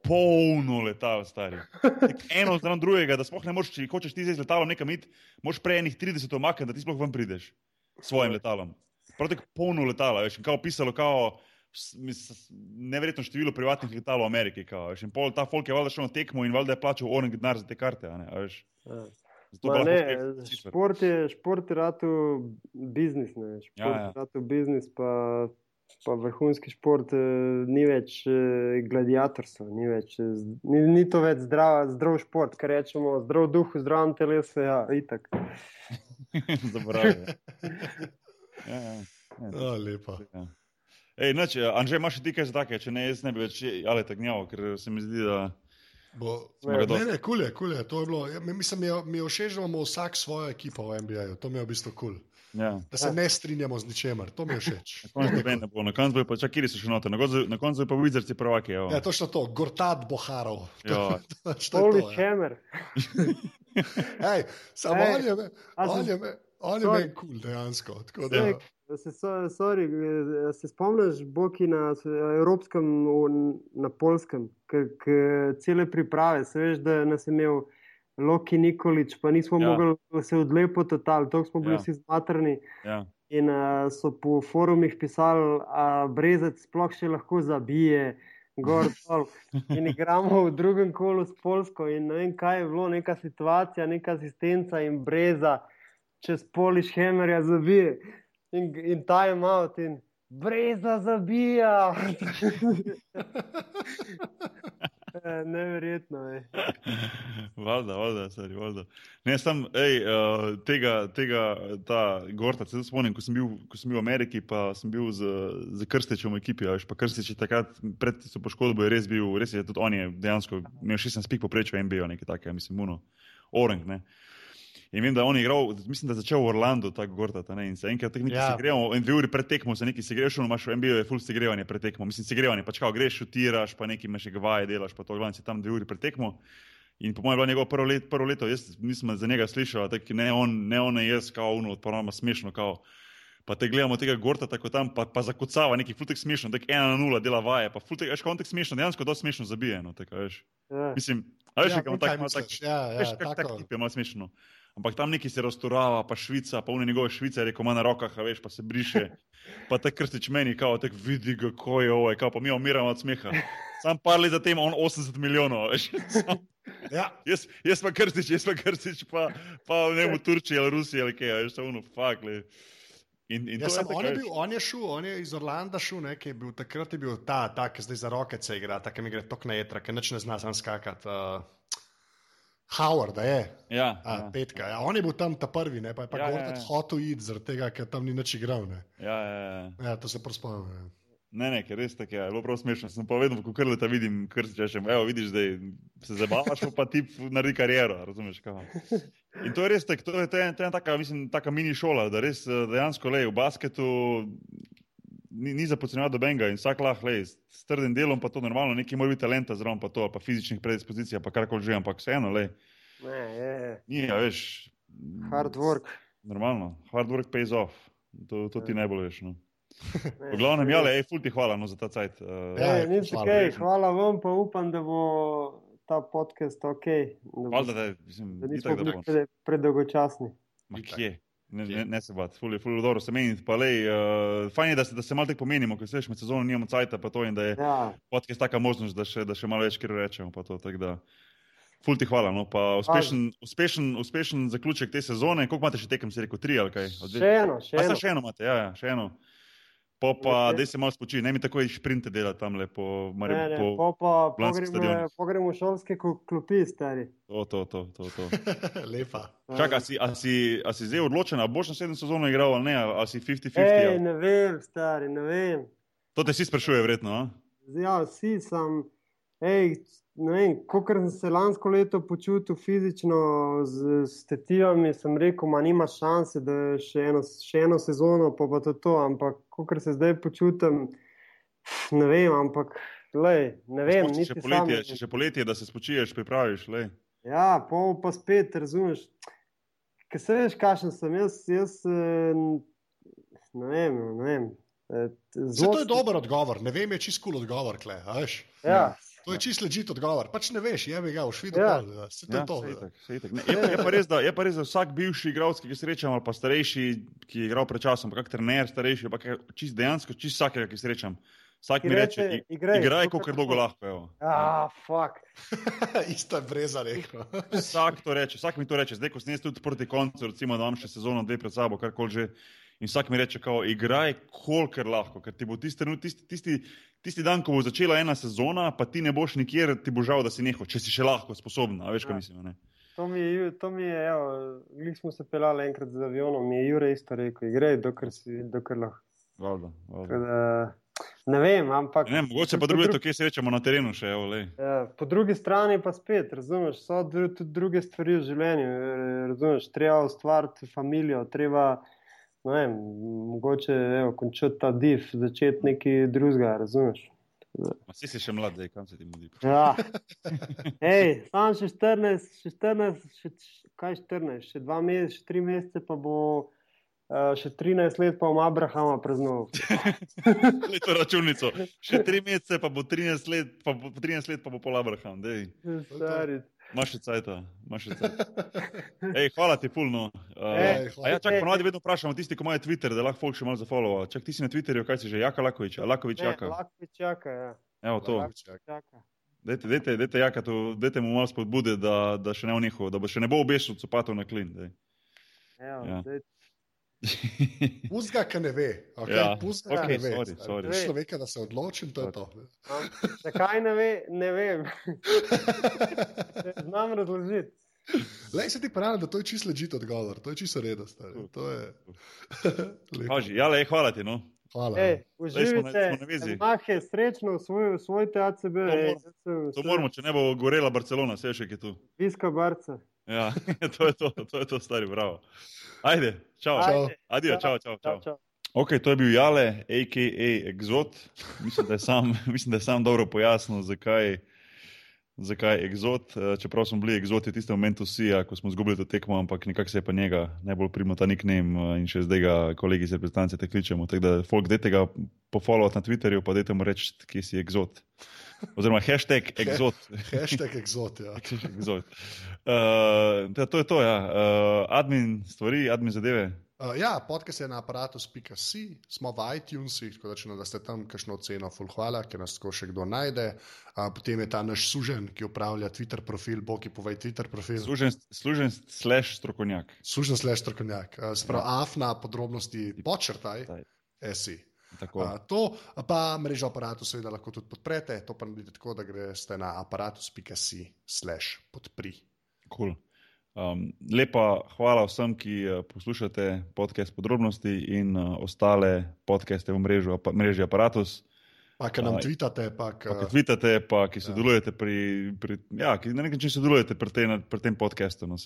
polno letal, stari. Tako Eno zraven drugega, da sploh ne moreš, če hočeš ti zdaj z letalom nekam iti, moraš prej enih 30 omakniti, da ti sploh ven prideš s svojim letalom. Prav tako polno letala, veš, in kao pisalo, kao neverjetno število privatnih letal v Ameriki. Kao, in pol ta folk je valjda šel na tekmo in valjda je plačal oren denar za te karte. a Ne. Ja. Zato ne, šport je, šport je ratu biznis, ne. Šport Ja, ja. je ratu biznis, pa, pa vrhunski šport eh, ni več eh, gladiatorstvo, ni, več, eh, ni, ni to več zdrav, zdrav šport, kar rečemo, zdrav duh v zdravem telesu, ja, itak. [LAUGHS] Zaboravil. [LAUGHS] Ja, ja. Ja, A, lepa. ja. Ej, noč, Anže, imaš ti kaj za take, če ne, jaz ne bi več ale tak gnjav, ker se mi zdi, da Bo, ne, ne, kul je, kul je. To je bilo, ja, mi- mislim, mi je, mi je všeč, da imamo vsak svojo ekipo v NBA-ju. To mi je v bistvu kul. ja. Da se ne strinjamo z ničemer, to mi je všeč. [LAUGHS] Na koncu ne bo, na koncu bojo pa čak, kje so še noter, na koncu, na koncu pa vizarci prvaki. evo. Ja, točno to, Gortat Boharov. [LAUGHS] Ja. Točno Holy to, ja. hammer. [LAUGHS] Ej, samo Ej, on je, on je, me- on je meni kul dejansko. Tako da, se, so- sorry, eh, se spomniš, Boki na evropskem, na polskem, k cele priprave, se veš, da nas je imel Loki Nikolič, pa nismo Ja. mogli se odlepiti total, tako smo bili Ja. ja. vsi zmatrani. Ja. In uh, so po forumih pisali, da Brezec sploh še lahko zabije, gor [LAUGHS] dol. In igramo v drugem kolu s Polsko. In ne vem, kaj je bilo, neka situacija, neka asistenca in Breza čez poliš hemerja zabije. In, in time out, in Breza zabija. Eh, Neverjetno je. Valjda, valjda, stari, valjda. Ne, sam, ej, uh, tega, tega, ta Gorta, se spomnim, ko sem bil, ko sem bil v Ameriki, pa sem bil z, z Krstičem v ekipi, veš, pa Krstič je takrat pred tisto poškodbo je res bil, res je tudi on je dejansko imel 16 pik poprečja v NBA, nekaj takega, mislim, Muno, Orang, ne. In vem, da je on igral, mislim, da je začel v Orlandu, tako Gorta, ne, in se enkrat teh nekaj Ja. ja. segrejamo, in dve uri pred tekmo se nekaj segreješ, no imaš v NBA je full segrevanje pred tekmo, mislim, segrevanje, pač kao greš, šutiraš, pa nekaj imaš še gvaje delaš, pa to glavno si tam dve uri pred tekmo. In po mojem je bilo njegovo prvo, let, prvo leto, jaz nisem za njega slišal, tako ne on, ne on, ne jaz, kao uno, odporoma smešno, kao. Pa te gledamo tega gorta tako tam, pa, pa zakucava neki fultek smešno, tako ena na nula dela vaje, pa fultek, veš, kontek smešno, dejansko dosti smešno zabije, no, tako, veš. Ja. Mislim, a veš, Ja, ja, kako vem, kaj tako, malo misliš. tako, Ja, ja, veš, kak tak tako. tip je malo smešno. Ampak tam neki se razturava, pa Švica, pa une njegove Švice, reko ima na rokah, a veš, pa se briše. Pa ta krstič meni, kao, tako vidi, kako je ovo, kao, pa mi umiramo od smeha. Sam par let zatem on 80 milijonov, veš. Sam, [LAUGHS] Ja, jaz, jaz pa krstič, jaz pa krstič, pa, pa ne vem, v Turčiji ali Rusiji ali kaj, veš, to uno, fuck, le. In, in ja sam, tako, on, je bil, on je šel, on je iz Orlanda šel, ne, ki je bil takrat je bil ta, ta ki zdaj za roke se igra, ta, ki mi gre tok na jetra, ki nič ne zna sam skakati. Uh, Howard, a je. Ja, A, ja, petka. Ja, on je bil tam ta prvi, ne, pa je pa Ja, ja, ja, Gortat ja. hotel iti, zaradi tega, ker tam ni nič igral. Ne. ja, ja, ja. Ja, to se prav spomnim. ja. Ne, ne, ker res tako je, bilo prav smešno. Sem pa vedno, ko krleta vidim, kar se češem, evo, vidiš, da se zabavaš, pa pa ti naredi kariero, razumeš, kaj. In to je res tako, to je, to je, to je taka, mislim, taka mini šola, da res eh, dejansko, le, v basketu ni, ni za podcenjevati dobenga in vsak lahko, le, s trdim delom pa to normalno, nekaj mora biti talenta zraven pa to, ali pa fizičnih predispozicij, pa karkoli že, ampak vseeno, le, Ne, je, je. ni, a veš. Hard work. Normalno, hard work pays off, to, to ti Ja. najbolj veš. No. [LAUGHS] V glavnem, ja, le, ful ti hvala no, za ta cajt. Uh, Ja, nič hvala, okej, resno. hvala vam, pa upam, da bo ta podcast ok. Da, bo, Valjda, da, mislim, da nismo bili predolgočasni. Ma kje? Ne, ne, ne se bati, ful je, ful je dobro se meniti. Pa lej, uh, fajn je, da se, da se malo tako pomenimo, ker se veš, med sezono nimamo cajta, pa to in da je Ja, podcast taka možnost, da še, da še malo več kjer rečemo. Pa to, da, ful ti hvala. No, pa uspešen, uspešen, uspešen zaključek te sezone. Koliko imate še tekem, si rekel, tri ali kaj? A dve? še eno, še A eno. sta še eno imate, ja, ja še eno. Po pa, Ok. da se malo spoči, ne mi tako šprinte dela tam lepo, Ne, ne, po, po, pa pogremo, pogremo v šolske ko- klopi, stari. to, to, to, to, to. [LAUGHS] Lepa. Čakaj, a si, a si, a si zdaj odločen, a boš naslednjo sezono igral ali ne, a si 50-50? Ej, ne vem, stari, ne vem. To te vsi sprašuje, verjetno. A? Ja, vsi sem. Ej, kot sem se lansko leto počutil fizično z, s tetivami, sem rekel, da nima šanse, da še eno, še eno sezono, pa pa to, to. ampak kot se zdaj počutim, ne vem, ampak lej, ne vem. Če še poletje, če še poletje, da se spočiješ, pripraviš. Lej. Ja, pol pa spet, razumeš. Ker se veš, kakšen sem jaz, jaz eh, ne vem. Ne vem. eh, Zelo... To je dober odgovor, ne vem, je čist kul cool odgovor. Kle, ja. To je čist ležit odgovor. Pač ne veš, je ga v švidu. Ja. To, ja, to, itak, ne, je, je, pa res, da, je pa res, da vsak bivši igralec, ki ga srečam, ali pa starejši, ki je igral pred časom, pa kak trener starejši, pa čist dejansko, čist vsakega, ki srečam. Vsak mi reče, igraj, kot kar dolgo lahko. Ah, fuck. [LAUGHS] Isto je breza rekel. [LAUGHS] vsak to reče, vsak mi to reče. Zdaj, ko sem jaz tudi proti koncu, recimo, da imam še sezono dve pred sabo, karkoli že. In vsak mi reče, kao, igraj, kolikor lahko, ker ti bo tisti, tisti, tisti, tisti dan, ko bo začela ena sezona, pa ti ne boš nikjer, ti bo žal, da si neho, če si še lahko sposoben. Veš, kaj ja. mislim? Ne? To mi je, to mi je, evo, mi smo se pelali enkrat z avionom, mi je Jure isto rekel, igraj, dokler si, dokler lahko. Valda, valda. Kada, ne vem, ampak. Ne, mogoče pa drugi... kje srečamo na terenu še, evo. Ja, po drugi strani pa spet, razumeš, so tudi druge stvari v življenju, razumeš, treba ustvariti familijo, treba ne vem, mogoče evo, končati ta div, začeti nekaj drugega, razumeš. Vsi si še mlad, zdaj kam se ti mudi. Ja. [LAUGHS] Hej, sam še 14, še 14, še, kaj 14, še 2 mesece, še 3 mesece, pa bo uh, še 13 let, pa bom Abrahama praznoval. Leto [LAUGHS] računico. Še 3 mesece, pa bo 13 let, pa bo 13 let, pa bo pol Abraham. Stari. Maš še cajta, maš še cajta. Ej, hvala ti, pulno. Uh, Ej, ja, čak, ponovadi vedno vprašamo tisti, ki imajo Twitter, da lahko folk še malo zafollowa. Čak, ti si na Twitterju, kaj si že, Jaka Lakovič, Lakovič Jaka. Lakovič Jaka, ja. Evo to. Dajte, dajte, dajte, Jaka, to, dajte mu malo spodbude, da, da še ne vniho, da bo še ne bo obešil copatov na klin. Evo, ja. dajte. Puzga, ki ne ve. Okay? Ja, Puzga, okay, ne ve. sorry, sorry. Človeka, da se odloči, to je to. Zakaj ne ve, ne vem. [LAUGHS] Znam razložiti. Le se ti pravi, da to je čisto ležit odgovor, to je čisto redo. To je. Haži, [LAUGHS] ja, le, hvala ti. No. Hvala. Ej, uživajte, mahe, srečno, svoj, svoj TACB. To, mor, to moramo, če ne bo gorela Barcelona, vse še je tu. Viska Barca. Ja, [LAUGHS] to je to, to je to, stari, bravo. Ajde, čau. Čau. Adijo, čau, čau, čau. čau. Ok, to je bil Jale, a.k.a. Exot. Mislim, da je sam, [LAUGHS] mislim, da je sam dobro pojasnil, zakaj, zakaj Exot. Eh, Čeprav smo bili Exoti v tistem momentu vsi, ja, ko smo izgubili to tekmo, ampak nekako se je pa njega najbolj primil ta nickname eh, in še zdaj ga kolegi iz reprezentance te kličemo. Tako da, folk, dajte ga pofollowati na Twitterju, pa dajte mu reči, kje si Exot. Oziroma, hashtag Exot. Hashtag Exot, ja. [LAUGHS] Exot. Uh, to je to, ja. Uh, admin stvari, admin zadeve. Uh, ja, podcast je na aparatus.com, smo v iTunesih, tako da če da ste tam kakšno oceno, full hvala, ker nas tako še kdo najde. Uh, potem je ta naš sužen, ki upravlja Twitter profil, Boki povej Twitter profil. Služen, služen slash strokovnjak. Sužen slash strokovnjak. Uh, Sprav ja. afna podrobnosti počrtaj, esi. Tako. Uh, to pa mrežo aparatu seveda lahko tudi podprete, to pa naredite tako, da greste na aparatus.com slash podpri. Cool. Um, lepa hvala vsem, ki uh, poslušate podcast podrobnosti in uh, ostale podcaste v mrežu, apa, mreži Apparatus. Pa, ki nam tvitate, pa, ki uh, tvitate, pa ki sodelujete ja. pri, pri, ja, ki na nek način sodelujete pri, te, pri tem podcastu. No,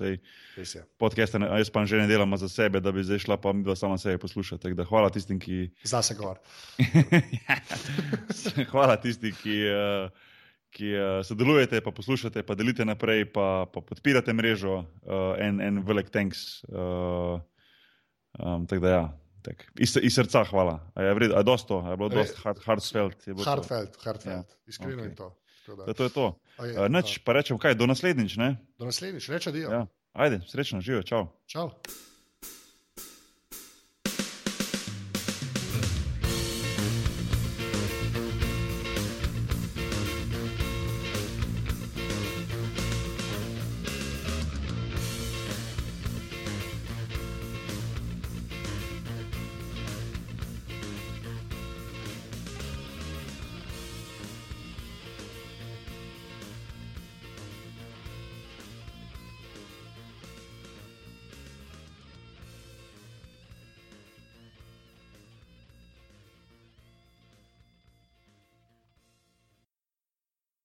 podcast, jaz pa že ne delam za sebe, da bi zdaj šla pa mi dva sama sebe poslušati. Hvala tistim, ki. Zase gor. [LAUGHS] [LAUGHS] hvala tistim, ki. Uh, ki uh, sodelujete, pa poslušate, pa delite naprej, pa, pa podpirate mrežo. Uh, en, en velik thanks. Uh, um, tako da, ja, tak. iz, iz srca hvala. A je, vred, a dosto, a je bilo dosto hard, hardfelt. Hardfelt, hardfelt. Ja. Iskreno okay. je to. Da. To je to. Je, uh, neč, pa rečem, kaj, do naslednjič. Ne? Do naslednjič, reče dio. Ja. Ajde, srečno, živijo, čau. Čau.